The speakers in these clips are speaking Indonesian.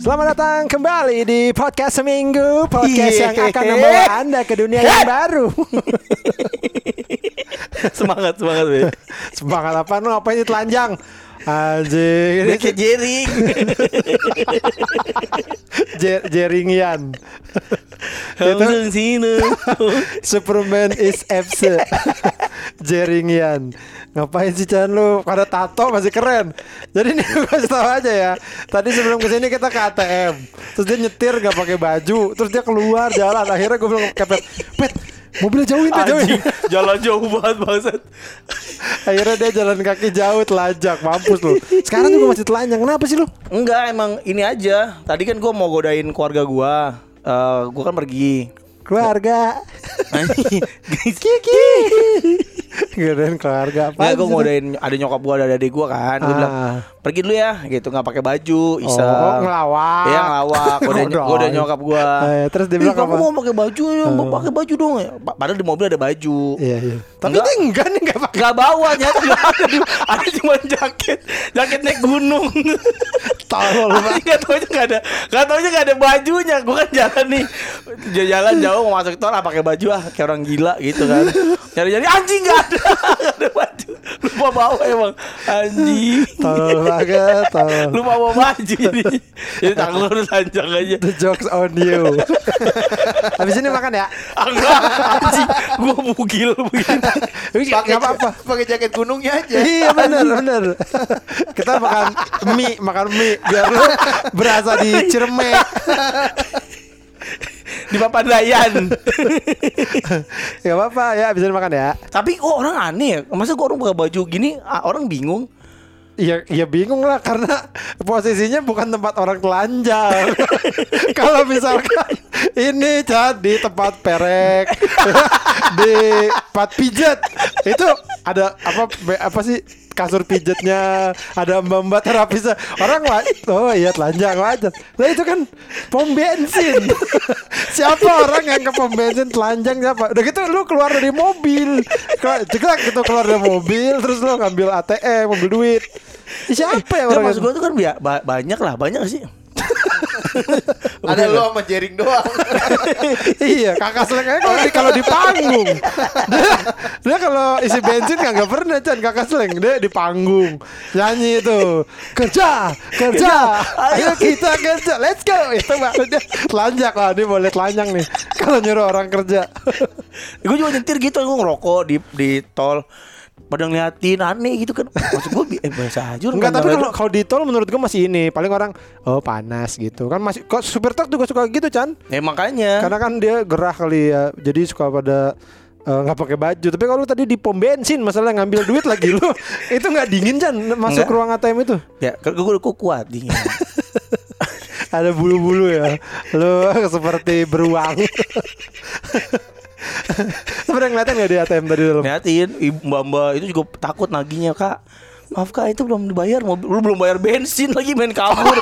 Selamat datang kembali di podcast seminggu Podcast Iya. yang akan membawa anda ke dunia yang baru semangat semangat be. Semangat apa lu ngapain ini telanjang Anjing. Ini Kayak jering. jer- Jeringian. Itu sini. Superman is absent Jeringian. Ngapain sih Chan? Lu Pada tato masih keren. Jadi nih gue kasih tau aja ya. Tadi sebelum ke sini kita ke ATM Terus dia nyetir gak pakai baju. Terus dia keluar jalan. Akhirnya gue bilang ke Pet Pet mobilnya jauhin tuh jauhin Anjing, jalan jauh banget bangsat. Akhirnya dia jalan kaki jauh telajak Mampus lu Sekarang juga masih telanjang Kenapa sih lu? Enggak, emang ini aja. Tadi kan gua mau godain keluarga gua. Eh, gua kan pergi. Keluarga. Kiki Gadain keluarga apa Enggak, gua mau godain ada nyokap gua, ada adik gua kan. Gua Ah. bilang, "Pergi dulu ya." Gitu, nggak pakai baju, iseng. Oh, ngelawak. Iya, ngelawak. Gua udah nyokap gua. Eh, terus dia "Ih, bilang kamu mau pakai baju ya, mau pakai baju dong. ya." Pa- Padahal di mobil ada baju. Iya iya Tapi Enggak. dia enggak nih enggak pakai Gak bawa nyata nggak ada cuma jaket jaket naik gunung Tolol banget Gak taunya gak ada Gak taunya gak ada bajunya Gue kan jalan nih J- Jalan jauh mau masuk tol ah pakai baju ah Kayak orang gila gitu kan Nyari-nyari anjing gak ada Gak ada baju Lupa bawa emang Anjing Tolol banget Tolol Lupa bawa baju jadi Jadi tangan lu udah lanjang aja. The jokes on you. Habis ini makan ya? Enggak Anjing. Gue bugil begini. Pakai apa-apa. pakai jaket gunungnya aja. Iya bener bener. Kita makan mie Makan mie Biar lu berasa di Cireme Di Papandayan Gak apa-apa ya Habis ini makan ya. Tapi kok orang aneh ya? Masa kok orang pakai baju gini ah, Orang bingung Iya, ya bingung lah karena posisinya bukan tempat orang telanjang. Kalau misalkan ini Chan di tempat perek, di tempat pijat, itu ada apa apa sih kasur pijatnya, ada mbak-mbak terapisnya. Orang wa- oh iya telanjang wajar. Nah itu kan pom bensin. siapa orang yang ke pom bensin telanjang siapa? Udah gitu lu keluar dari mobil, jeglak gitu keluar dari mobil, terus lu ngambil ATM, mobil duit. Siapa ya Nggak, orang maksud gue tuh kan banyak lah, banyak sih. Ada lo sama jaring doang. iya, kakak seleng aja kalau di, kalau di panggung. Dia, dia kalau isi bensin nggak pernah Chan. Kakak seleng dia di panggung. Nyanyi itu. Kerja kerja. Ayo kita kerja. Let's go. Itu dia telanjang lah dia boleh telanjang nih. Kalau nyuruh orang kerja. gue juga nyetir gitu, gue ngerokok di di tol. Pada ngeliatin aneh gitu kan. Maksud gue eh biasa aja Enggak tapi bandara kalau kalau di tol menurut gue masih ini paling orang oh panas gitu kan masih kok supir truk juga suka gitu Chan. Ya makanya. karena kan dia gerah kali ya jadi suka pada eh, nggak pakai baju tapi kalau tadi di pom bensin masalah ngambil duit lagi lu itu nggak dingin Chan masuk Nggak. ruang ATM itu Ya, gue gue kuat dingin. ada bulu-bulu ya lu seperti beruang sebenarnya ngeliatin nggak di ATM tadi dalam Ngeliatin, mbak-mbak itu juga takut naginya kak. Maaf kak itu belum dibayar mobil. Lu belum bayar bensin lagi main kabur.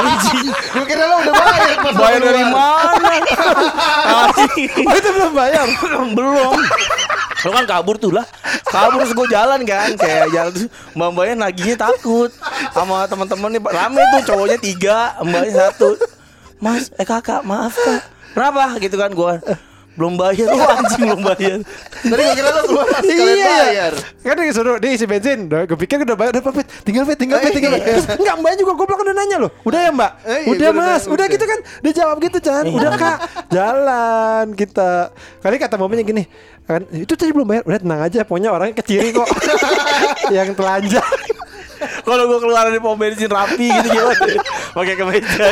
Anjing. Gue kira lo udah bayar. pas bayar dari mana? Anjing. Oh itu belum bayar? Belum Lo kan kabur tuh lah. Kabur terus gue jalan kan Kayak jalan terus Mbak mbaknya naginya takut Sama teman-teman nih Rame tuh cowoknya tiga Mbaknya satu. Mas eh kakak maaf kak. Kenapa? Gitu kan gue Belum bayar. Oh anjing belum bayar. Tadi gue kira lo keluar sekalian iya. bayar. kan dia suruh dia isi bensin. Udah gue pikir udah bayar udah pet tinggal pet tinggal pet tinggal pet Terus, enggak mbaknya juga goblok udah nanya loh udah ya mbak? Eh, iya, udah mas. udah udah. gitu kan? Dia jawab gitu Chan. Udah kak. Jalan kita. Kali kata mamanya gini kan itu tadi belum bayar. Udah tenang aja. Pokoknya orangnya keciri kok. Yang telanjang Kalau gue keluar dari pom bensin rapi gitu gimana? Pakai kemeja.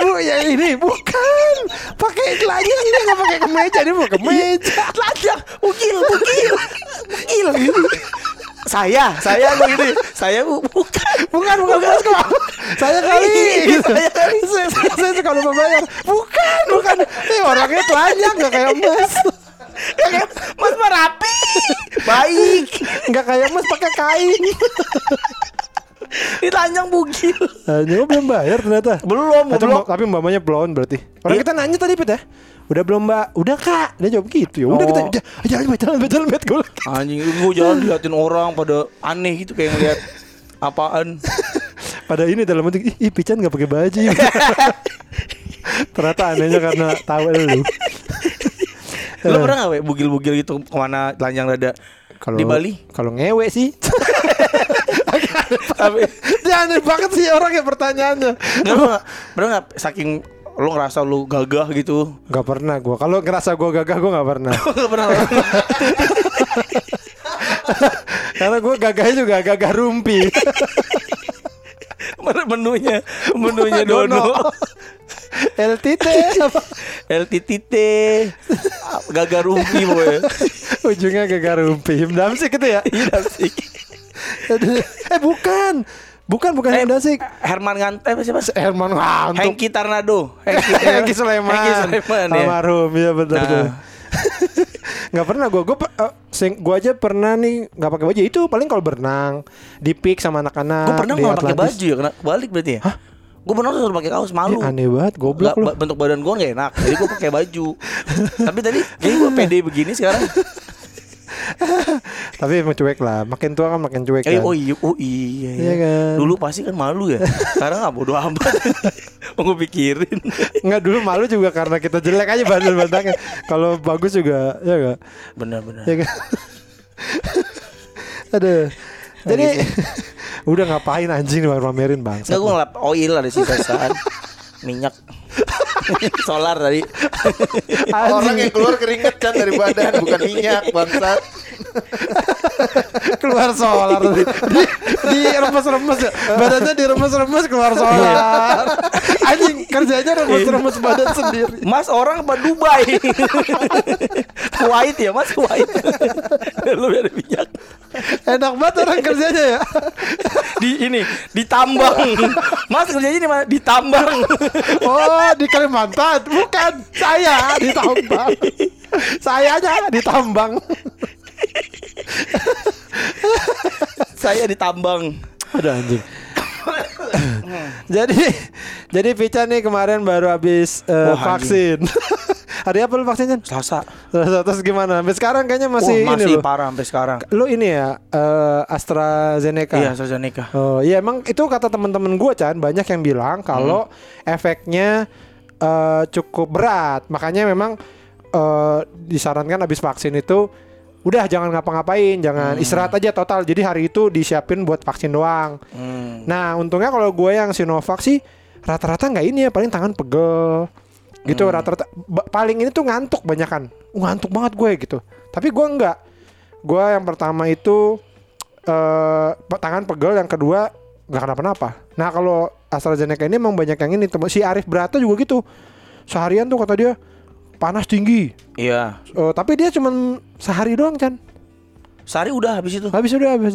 Bu yang ini bukan. Pakai telanjang dia nggak pakai kemeja. Dia mau kemeja. Telanjang Bukil Bukil. Bukil. Saya Saya gue gini Saya bu bukan. Bukan bukan mas kok saya kali. Gitu. Saya kali. saya, saya, saya suka lupa bayar. Bukan bukan. Eh orangnya telanjang nggak kayak mas. Mas mah rapi. Baik nggak kayak mas pakai kain. Ditelanjang bugil. Hanya oh, belum bayar ternyata. Belum Atau belum. mbak- tapi mbaknya blonde berarti. Orang Iya. kita nanya tadi Pit ya. Udah belum mbak? Udah kak. Dia jawab gitu. Ya Udah Oh. kita udah, Jalan bet jalan bet jalan bet Gue Anjing gue jalan diliatin orang pada aneh gitu kayak ngeliat apaan. Pada ini dalam hati ih, Pican nggak pakai baju. Ternyata anehnya karena tahu lu. Lu pernah gak we bugil-bugil gitu ke mana telanjang dada? Kalau Di Bali? kalau ngewe sih. Tapi dia aneh banget sih orang yang pertanyaannya. Nggak, lu nggak- saking lu ngerasa lu gagah gitu? nggak pernah gua. Kalau ngerasa gua gagah gua nggak pernah. Nggak pernah. karena gua gagahnya juga gagah rumpi menunya? Menunya Dono. LTT apa? LTTT Gagal rumpi boy. Ujungnya gagah rumpi. Himdamsik itu ya? Iya sih. Eh bukan. Bukan bukan Eh, himdamsik Herman Ngant eh siapa? Herman Ngantuk Hengki Tarnado. Hengki, Hengki Sulaiman. Hengki Sulaiman ya almarhum ya. betul Nah. tuh nggak pernah gue gue gue aja pernah nih nggak pakai baju. Itu paling kalau berenang di pik sama anak-anak Gue pernah nggak pakai baju ya kena balik berarti ya? Gue pernah tuh pakai kaos malu. Ih, aneh banget goblok lu. bentuk badan gue gak enak Jadi gue pakai baju. Tapi tadi Jadi gue pede begini sekarang tapi emang cuek lah makin tua kan makin cuek Eh, kan oh iya, oh iya, Iya kan? Dulu pasti kan malu ya. Sekarang nggak bodo amat. Mau gue pikirin. Nggak dulu malu juga karena kita jelek aja bandel bandangnya kalau bagus juga ya gak Bener-bener. ya kan aduh jadi gitu. udah ngapain anjing pamerin bang Enggak gue ngelap oil ada sisa-sisaan minyak solar tadi. Orang yang keluar keringet kan dari badan bukan minyak bangsat. keluar solar di, di, di remes-remes ya badannya diremes-remes keluar solar anjing kerjanya remes-remes badan sendiri Mas orang apa Dubai? Kuwait ya Mas Kuwait. Lu ada minyak enak banget orang kerjanya ya di ini ditambang. Mas kerjanya di mana? Ditambang. oh di Kalimantan bukan saya ditambang sayanya ditambang Saya ditambang. ada anjing jadi jadi Pica nih kemarin baru habis Wah, anjing. vaksin hari apa lu vaksinnya Selasa. terus, terus gimana sampai sekarang kayaknya masih, ini masih loh parah sampai sekarang. lu ini ya eh, AstraZeneca Iya, AstraZeneca. Oh iya emang itu kata teman-teman gue Chan banyak yang bilang kalau efeknya eh, cukup berat makanya memang eh, disarankan habis vaksin itu udah jangan ngapa-ngapain jangan istirahat aja total. Jadi hari itu disiapin buat vaksin doang. Hmm. Nah untungnya kalau gue yang Sinovac sih rata-rata nggak ini ya paling tangan pegel. Gitu rata-rata ba- paling ini tuh ngantuk banyak kan ngantuk banget gue gitu. Tapi gue nggak. Gue yang pertama itu eh tangan pegel yang kedua nggak kenapa-napa. Nah kalau AstraZeneca ini emang banyak yang ini. Si Arif Brata juga gitu. Seharian tuh kata dia panas tinggi Iya. Eh, tapi dia cuman sehari doang Chan Sehari udah habis itu. habis udah habis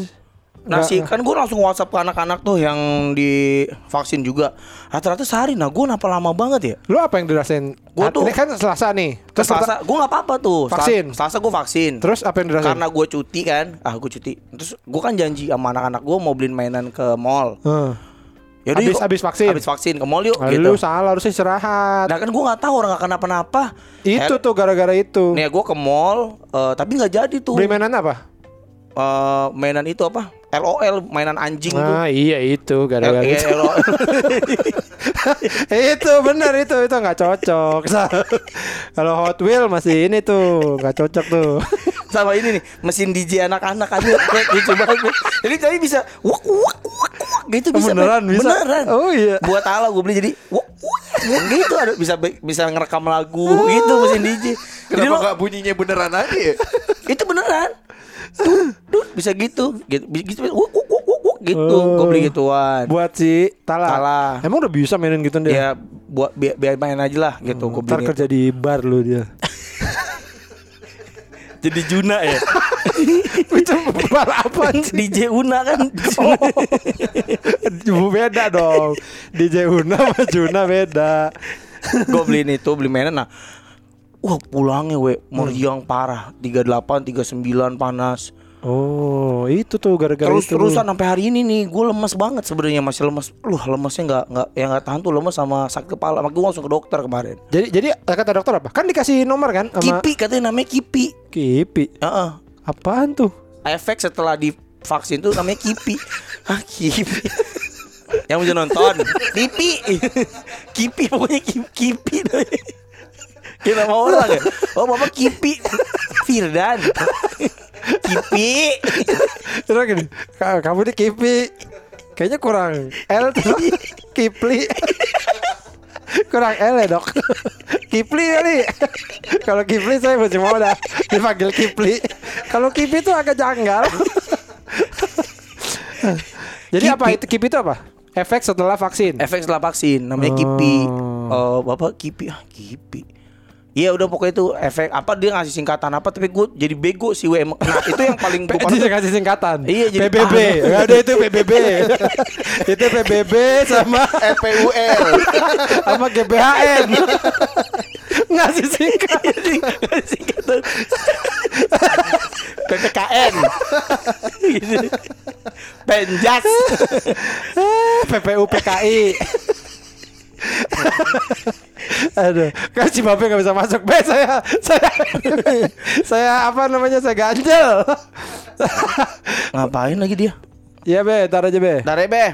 Nasi Nggak- kan gue langsung WhatsApp ke anak-anak tuh yang di vaksin juga. Rata-rata sehari. Nah gue kenapa lama banget ya? lu apa yang dirasain Gua Ah, tuh- ini kan Selasa nih Terus Selasa gue nggak apa-apa tuh. Vaksin. Selasa gue vaksin. terus apa yang dirasain karena gue cuti kan, ah gue cuti. Terus gue kan janji sama anak-anak gue mau beliin mainan ke mall. Heeh. Yaudah Habis- yuk. habis vaksin? Habis vaksin ke mall yuk. Ah, gitu. Salah harusnya istirahat. Nah kan gue nggak tahu orang nggak kenapa-napa. itu Eh, tuh gara-gara itu. Nih gue ke mall, eh, tapi nggak jadi tuh. Beli mainan apa? Eh, mainan itu apa? LOL, mainan anjing tuh. Ah iya itu gara-gara iya, itu. LOL. itu benar itu itu nggak cocok. Kalau Hot Wheel masih ini tuh nggak cocok tuh. sama ini nih mesin DJ anak-anak aja kayak lucu banget jadi tadi bisa wak wak wak wak gitu bisa beneran, Be. bisa? beneran Oh, iya. buat ala gue beli jadi wak wak wak gitu ada bisa bisa ngerekam lagu itu mesin DJ jadi Kenapa nggak bunyinya beneran aja ya? itu beneran Dut, dut, bisa gitu gitu gitu wak wak wak, wak, gitu gue beli gituan Buat si Tala. Tala. Emang udah bisa mainin gitu dia. ya buat biar, biar main aja lah gitu gue Ntar beli kerja di bar lu dia. jadi Juna ya itu bar apa sih? DJ Una kan Oh, beda dong. DJ Una sama Juna beda. gue beliin itu beli mainan nah wah pulangnya we. Meriang parah. 38 39 panas. Oh, itu tuh gara-gara terus itu. terusan sampai hari ini nih gue lemes banget sebenarnya masih lemes. Lu lemesnya nggak nggak yang nggak tahan tuh lemes sama sakit kepala. Makanya gue langsung ke dokter kemarin. Jadi jadi kata dokter apa? Kan dikasih nomor kan sama kipi katanya namanya kipi. Kipi. Heeh. Apaan tuh? efek setelah divaksin tuh namanya kipi. Ah kipi. Yang bisa nonton Kipi. Kipi pokoknya Kipi, Kipi Ya nama orang ya? Oh bapak Kipi. Firdan. Kipi. Terus gini, "Ka- kamu di Kipi. Kayaknya kurang L tuh. Kipli. Kurang L ya dok? Kipli kali. Kalau Kipli saya masih mau dah Dipanggil Kipli. Kalau Kipi itu agak janggal. Jadi apa Kipi. itu? Kipi itu apa? Efek setelah vaksin? Efek setelah vaksin Namanya Kipi. Oh bapak Kipi. Ah Kipi Iya udah pokoknya itu efek apa dia ngasih singkatan apa tapi gue jadi bego sih we Nah itu yang paling gue Dia kasih singkatan? Iya, jadi- PBB Nggak ada itu PBB Itu PBB sama FPUL. Sama GBHN Ngasih singkat singkatan. PPKN Gitu. Penjas. PPU PKI Aduh, kan si Bape gak bisa masuk. Be, saya, saya, saya apa namanya? Saya ganjel. Ngapain lagi dia? Iya be, tar aja be. Dari be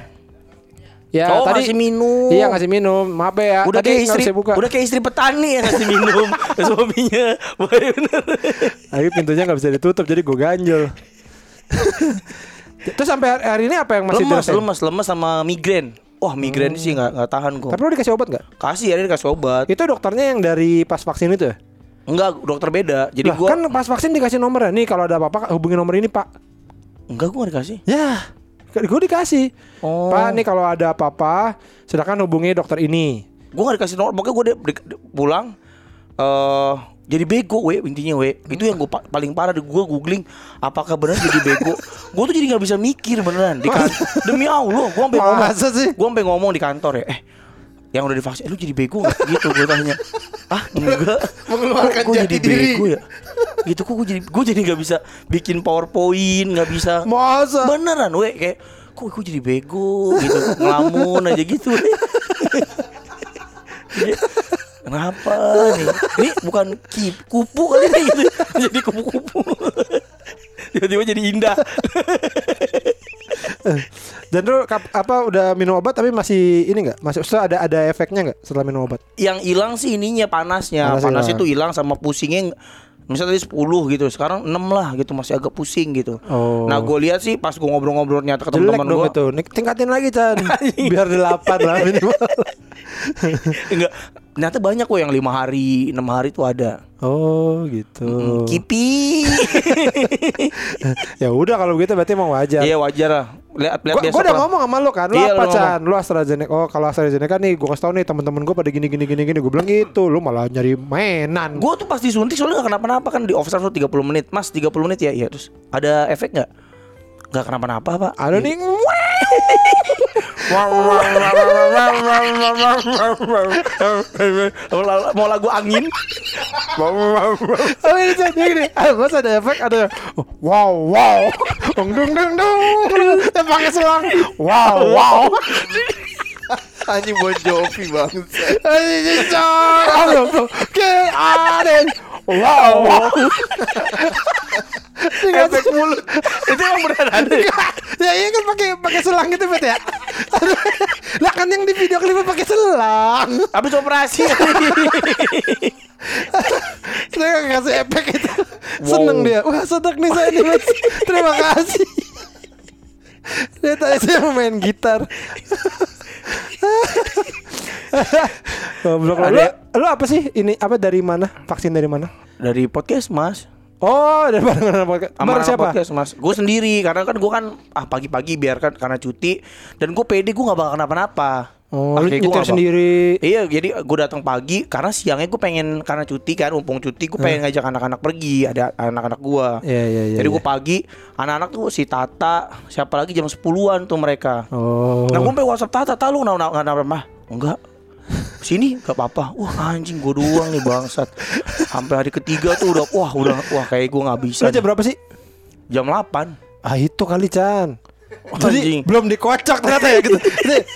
Ya oh tadi ngasih minum Iya ngasih minum. Maaf be ya. Udah tadi kayak nggak istri buka. Udah kayak istri petani yang ngasih minum ke suaminya bener Tapi pintunya nggak bisa ditutup, jadi gue ganjel. Terus sampai hari- ini apa yang masih Lemas, dirasain? lemas, lemas sama migrain Wah migrain sih nggak nggak tahan gue Tapi lo dikasih obat nggak? Kasih ya dikasih obat Itu dokternya yang dari pas vaksin itu ya? Enggak dokter beda Jadi Lah, gue kan pas vaksin dikasih nomor ya. Nih kalau ada apa-apa hubungi nomor ini pak. Enggak gue nggak dikasih Ya, gue dikasih. Oh. Pak, nih kalau ada apa-apa, silakan hubungi dokter ini. Gue gak dikasih nomor Pokoknya gue pulang eh jadi bego we intinya we. Itu yang gue paling parah. Gue googling apakah benar jadi bego? Gue tuh jadi nggak bisa mikir beneran. Di kan demi allah gue sampai ngomong gue sampai ngomong di kantor ya eh yang udah divaksin eh, lu jadi bego gak? gitu gue tanya. Ah enggak. Mengeluarkan jati jadi diri. bego ya? Gitu kok gue jadi gue jadi nggak bisa bikin powerpoint nggak bisa Masa? beneran we kayak kok gue jadi bego? Gitu ngelamun aja gitu we. Kenapa nih? Ini bukan kip, kupu kali ini gitu. Jadi kupu-kupu. Tiba-tiba jadi indah. Dan lu apa udah minum obat tapi masih ini nggak? Masih setelah ada ada efeknya nggak setelah minum obat? Yang hilang sih ininya panasnya. Panas Panas itu hilang sama pusingnya Misalnya tadi 10 gitu, sekarang 6 lah gitu masih agak pusing gitu. Oh. Nah gue lihat sih pas gue ngobrol-ngobrol nyata ke teman-teman gue, itu. Tingkatin lagi Chan. Biar delapan lah minimal. enggak, ternyata banyak kok yang lima hari, enam hari tuh ada. Oh gitu. Kipi. ya udah kalau gitu berarti emang wajar. Iya wajar lah. Lihat lihat Gua, gua udah ngomong sama lu kan, lu Iya, apa lu Chan? Lu AstraZeneca. Oh, kalau AstraZeneca nih gua kasih tau nih teman-teman gua pada gini gini gini gini. Gua bilang gitu, lu malah nyari mainan. Gue tuh pas disuntik soalnya gak kenapa-napa kan di observe tuh 30 menit Mas 30 menit ya Iya terus ada efek gak? Gak kenapa-napa pak ada nih. Mau lagu angin Oh ini Chan, gini. Mas ada efek ada wow wow. Dung dung dung. Yang pakai selang. Wow wow. Anjing Bon Jovi banget. Aduh, bro. Kill Aden. Wow. Efek mulut Itu yang beneran ada ya? ya iya kan pakai pakai selang gitu bet ya. Lah kan yang di video klipnya pakai selang. Habis operasi Saya kasih efek itu. Seneng dia. Wah sedek nih saya nih mas. Terima kasih. Dia tadi saya main gitar. Goblok lu, lu apa sih ini apa dari mana? Vaksin dari mana? Dari podcast mas Oh, dari mana podcast? Bareng siapa? podcast mas Gue sendiri Karena kan gue kan Ah pagi-pagi biarkan Karena cuti Dan gue pede gue gak bakal kenapa-napa Oh, Ah, lu nyetir nggak sendiri. Iya jadi gue datang pagi Karena siangnya gue pengen Karena cuti kan Mumpung cuti Gue pengen ngajak anak-anak pergi Ada anak-anak gue Iya, iya, iya. Jadi iya. gue pagi Anak-anak tuh si Tata Siapa lagi jam 10-an tuh mereka Oh. Nah gue sampai WhatsApp Tata Tata lu nggak nggak nggak mah Enggak Sini gak apa-apa Wah anjing gue doang nih bangsat Sampai hari ketiga tuh udah Wah udah Wah kayak gue gak bisa Lu jam nih. berapa sih? Jam 8 Ah itu kali Chan. Jadi Anjing. belum dikocok ternyata ya gitu.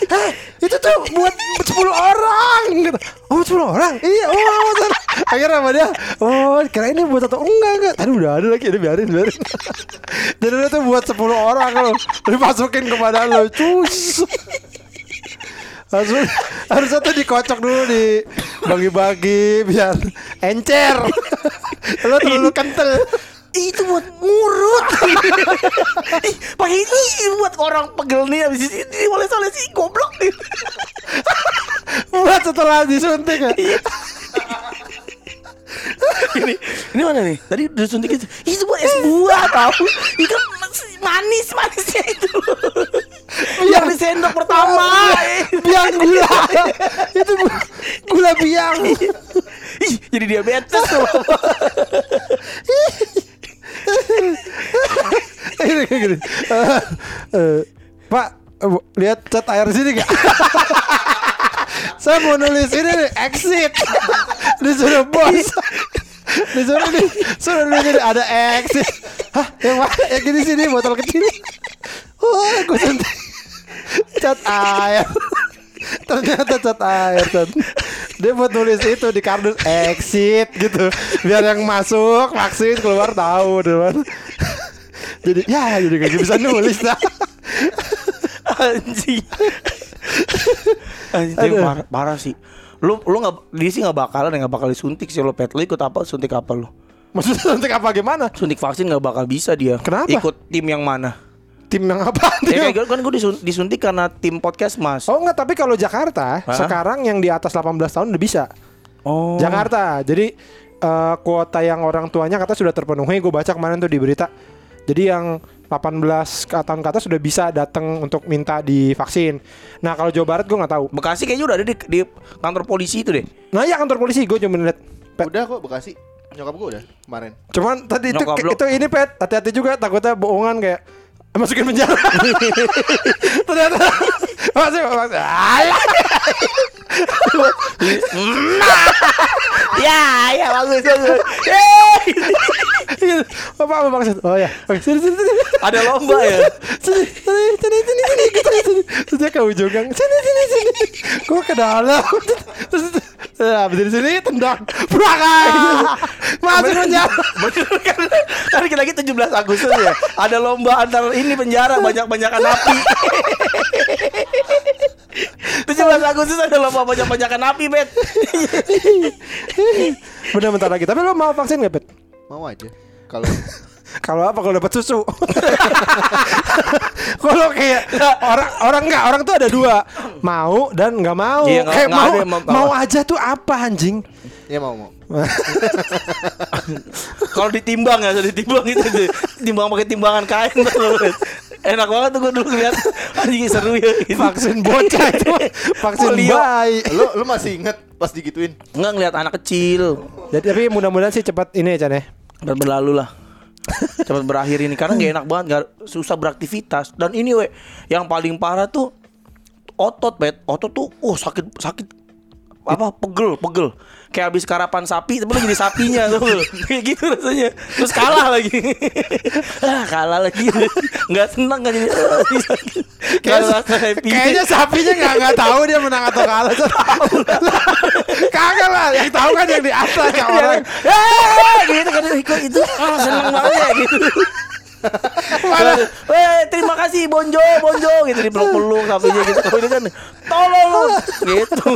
Hah, itu tuh buat 10 orang gitu. Oh 10 orang? Iya, oh Chan. Akhirnya sama dia, oh kira ini buat satu enggak enggak. Tadi udah ada lagi, ini biarin biarin. Jadi itu buat 10 orang lo. Dimasukin kepada lo, cus. Harus harusnya tuh dikocok dulu di bagi-bagi biar encer. Lo terlalu kental. itu buat ngurut. Pakai ini buat orang pegel nih habis ini boleh salah sih goblok. Buat setelah disuntik ya. ini ini mana nih? Tadi udah suntik itu. Itu buat es buah tahu. Itu kan manis manisnya itu. Yang di sendok pertama. Biang gula. Itu gu- gula biang. Ih, jadi diabetes tuh. Ini kayak gini. Eh, eh, Pak, eh, lihat cat air sini gak? Saya mau nulis ini nih, exit. Disuruh bos. Disuruh nih, suruh nulis ini ada exit. Hah, yang mana? Yang gini sini botol kecil. Oh, gue suntik. Cat air. Ternyata cat air Cat. Dia buat nulis itu di kardus exit gitu Biar yang masuk vaksin keluar tahu depan. Jadi ya jadi gak bisa nulis dah. Anjing. Aduh. parah, parah sih. Lu lu nggak dia sih nggak bakalan nggak bakal disuntik sih lo pet. Lu ikut apa? Suntik apa lu? Maksudnya suntik apa gimana? Suntik vaksin nggak bakal bisa dia. Kenapa? Ikut tim yang mana? Tim yang apa? Ya gitu kan gue disun- disuntik karena tim podcast mas. Oh enggak, tapi kalau Jakarta Hah? sekarang yang di atas 18 tahun udah bisa. Oh. Jakarta. Jadi eh, kuota yang orang tuanya kata sudah terpenuhi. Gue baca kemarin tuh di berita. Jadi yang 18 ke tahun ke atas sudah bisa datang untuk minta divaksin. Nah kalau Jawa Barat gue nggak tahu. Bekasi kayaknya udah ada di, di kantor polisi itu deh. Nah ya kantor polisi gue cuma lihat. Udah kok Bekasi. Nyokap gue udah kemarin. Cuman tadi itu Nyokap itu ini pet hati-hati juga takutnya bohongan kayak masukin penjara. Ternyata masih masih alah. Ya ya bagus bagus. Apa apa maksud? Oh ya. Oke, sini sini sini. ada lomba ya. Sini sini sini sini sini gitu sini. Terus dia ke ujung gang. Sini sini sini. Gua ke dalam. Ya, dari sini tendang. Belakang. Masuk penjara. Bener kan? Kan kita lagi 17 Agustus ya. Ada lomba antar ini penjara banyak-banyakan api. 17 Agustus ada lomba banyak-banyakan api, Bet. Bener bentar lagi. Tapi lo mau vaksin gak, Pet? Mau aja. Kalau Kalau apa kalau dapat susu? kalau kayak orang orang enggak orang tuh ada dua mau dan nggak mau. Iya, nggak- kayak nggak mau mau- mau aja tuh apa anjing? ya mau mau. Kalau ditimbang ya, jadi ditimbang itu. Timbang pakai timbangan kain tuh. Enak banget tuh gue dulu lihat. Anjing seru ya. gitu. Vaksin bocah itu vaksin Polio. bayi. Lu lu masih inget pas digituin? Enggak ngeliat anak kecil. Jadi tapi mudah-mudahan sih cepat ini ya Chan ya. Dan berlalu lah. Cepat berakhir ini karena gak enak banget, gak susah beraktivitas. Dan ini we, yang paling parah tuh otot, bet. Otot tuh, oh sakit sakit apa pegel pegel kayak habis karapan sapi tapi lu jadi sapinya tuh kayak gitu rasanya terus kalah lagi ah kalah lagi nggak senang kan jadi Kayak- happy Kayaknya sapinya nggak nggak tahu dia menang atau kalah. Kagak lah, yang tahu kan yang di atas yang orang. Eh, gitu kan ikut itu ah, seneng banget ya gitu. Mana? Eh, terima kasih Bonjo, Bonjo gitu dipeluk-peluk sapinya gitu. Kan tolong gitu.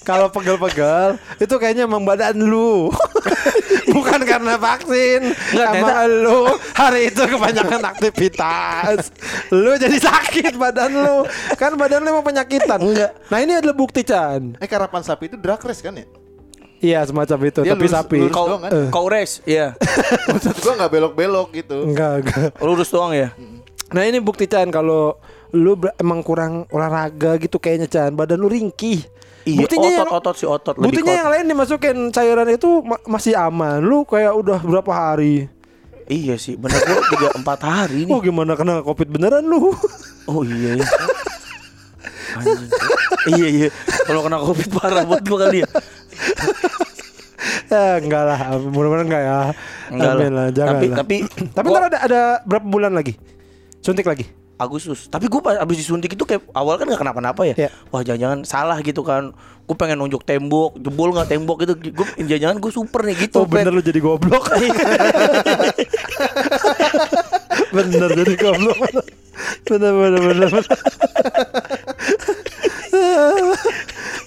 Kalau pegel-pegel itu kayaknya emang badan lu. Bukan karena vaksin. Nggak, Emang ternyata- lu hari itu kebanyakan aktivitas. Lu jadi sakit badan lu. Kan badan lu emang penyakitan. Enggak. Nah, ini adalah bukti Chan. Eh karapan sapi itu drag race kan ya? Iya, semacam itu, Dia tapi lurus- sapi. lurus. Kau doang kan? kau res, iya. Maksud gua nggak belok-belok gitu. Enggak, enggak. Lurus doang ya. Nah, ini bukti Chan kalau lu emang kurang olahraga gitu kayaknya Chan, badan lu ringkih. Iya, Buktinya yang- otot-otot si otot lebih Buktinya yang lain dimasukin cairan itu ma- masih aman. Lu kayak udah berapa hari? Iya sih, bener gua tiga empat hari nih. Oh gimana kena covid beneran lu? Oh iya ya. Anjing. iya iya. Kalau kena covid parah buat gua kali ya. ya enggak lah, mudah-mudahan enggak ya. Enggak Amin lah. jangan Tapi lah. tapi Tapi gua- ntar ada ada berapa bulan lagi? Suntik lagi. Agustus. Tapi gue pas abis disuntik itu kayak awal kan nggak kenapa-napa ya. Iya. Wah jangan-jangan salah gitu kan. Gue pengen nunjuk tembok, jebol nggak tembok gitu. Gue jangan-jangan gue super nih gitu. Oh bener lu jadi goblok. bener jadi goblok. Bener bener bener. bener.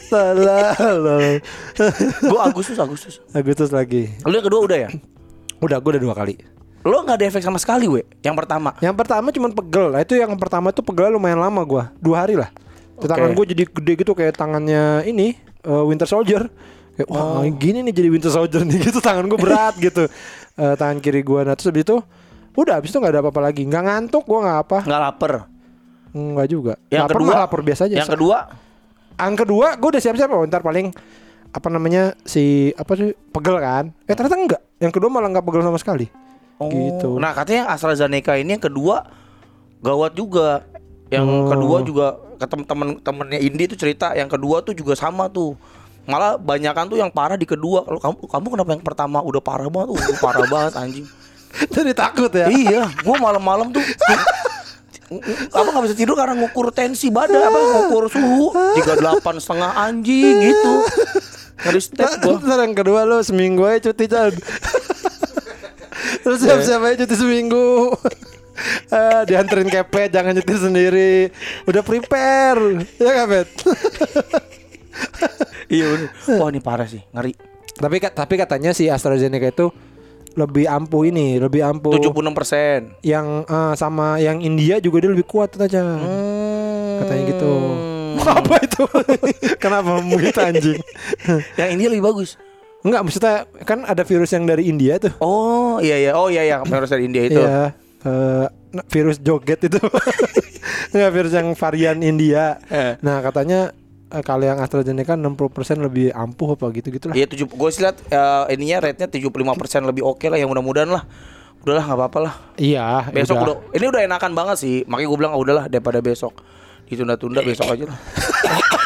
Selalu. Gue Agustus Agustus. Agustus lagi. Lu yang kedua udah ya? Udah, gue udah dua kali. Lo nggak ada efek sama sekali, we. Yang pertama. Yang pertama cuma pegel. Nah, itu yang pertama tuh pegelnya lumayan lama gua. Dua hari lah. Oke. Tangan gue jadi gede gitu kayak tangannya ini eh, Winter Soldier. Kayak, wah Oh. gini nih jadi Winter Soldier nih gitu tangan gue berat gitu. Eh, tangan kiri gua nah terus habis itu udah habis itu nggak ada apa-apa lagi. Nggak ngantuk gua nggak apa. Nggak lapar. Nggak juga. Yang lapar kedua lapar biasa aja. Yang kedua, Yang kedua gue udah siap-siap oh, ntar paling apa namanya si apa sih pegel kan? Eh ternyata enggak. Yang kedua malah nggak pegel sama sekali. Oh, Gitu. Nah, katanya AstraZeneca ini yang kedua gawat juga. Yang Oh. kedua juga ketemu temen-temennya Indi tuh cerita, yang kedua tuh juga sama tuh. Malah banyakan tuh yang parah di kedua. Kalau kamu kamu kenapa yang pertama udah parah banget? Uh, parah banget anjing. Jadi takut ya. iya, gua malam-malam tuh apa nggak bisa tidur karena ngukur tensi badan apa ngukur suhu 38 setengah anjing gitu ngeri step gua Ntar yang kedua lo seminggu aja cuti Terus siap-siap aja cuti seminggu Eh, dianterin kepet jangan nyetir sendiri Udah prepare Ya Bet? iya bener wah ini parah sih ngeri tapi tapi katanya si AstraZeneca itu lebih ampuh ini, lebih ampuh 76 persen yang eh, sama yang India juga dia lebih kuat aja. Katanya gitu. Apa itu? Kenapa begitu anjing? yang ini lebih bagus Enggak, maksudnya kan ada virus yang dari India tuh. oh iya iya oh iya iya virus dari India itu Iya, nah, virus joget itu. Enggak virus yang varian India. Eh. Nah, katanya eh, kalau yang AstraZeneca 60% lebih ampuh apa gitu-gitu lah. Iya tujuh, gue sih lihat eh, ininya rate-nya 75% lebih oke lah yang mudah-mudahan lah. Udahlah nggak apa-apa lah. Iya, Besok udah. udah. ini udah enakan banget sih. Makanya gue bilang "Ah, udahlah daripada besok ditunda-tunda besok aja lah.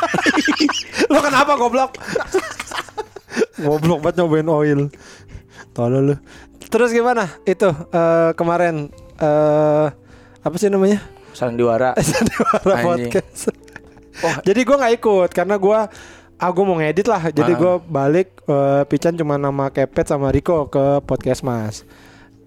Lo kenapa goblok? goblok banget nyobain oil. Tolol lu. Terus gimana? Itu eh, kemarin eh apa sih namanya? Sandiwara. Sandiwara Anjing. podcast. Wah. Jadi gua nggak ikut karena gua ah gua mau ngedit lah. Jadi gua balik eh, Pican cuma nama Kepet sama Riko ke podcast Mas.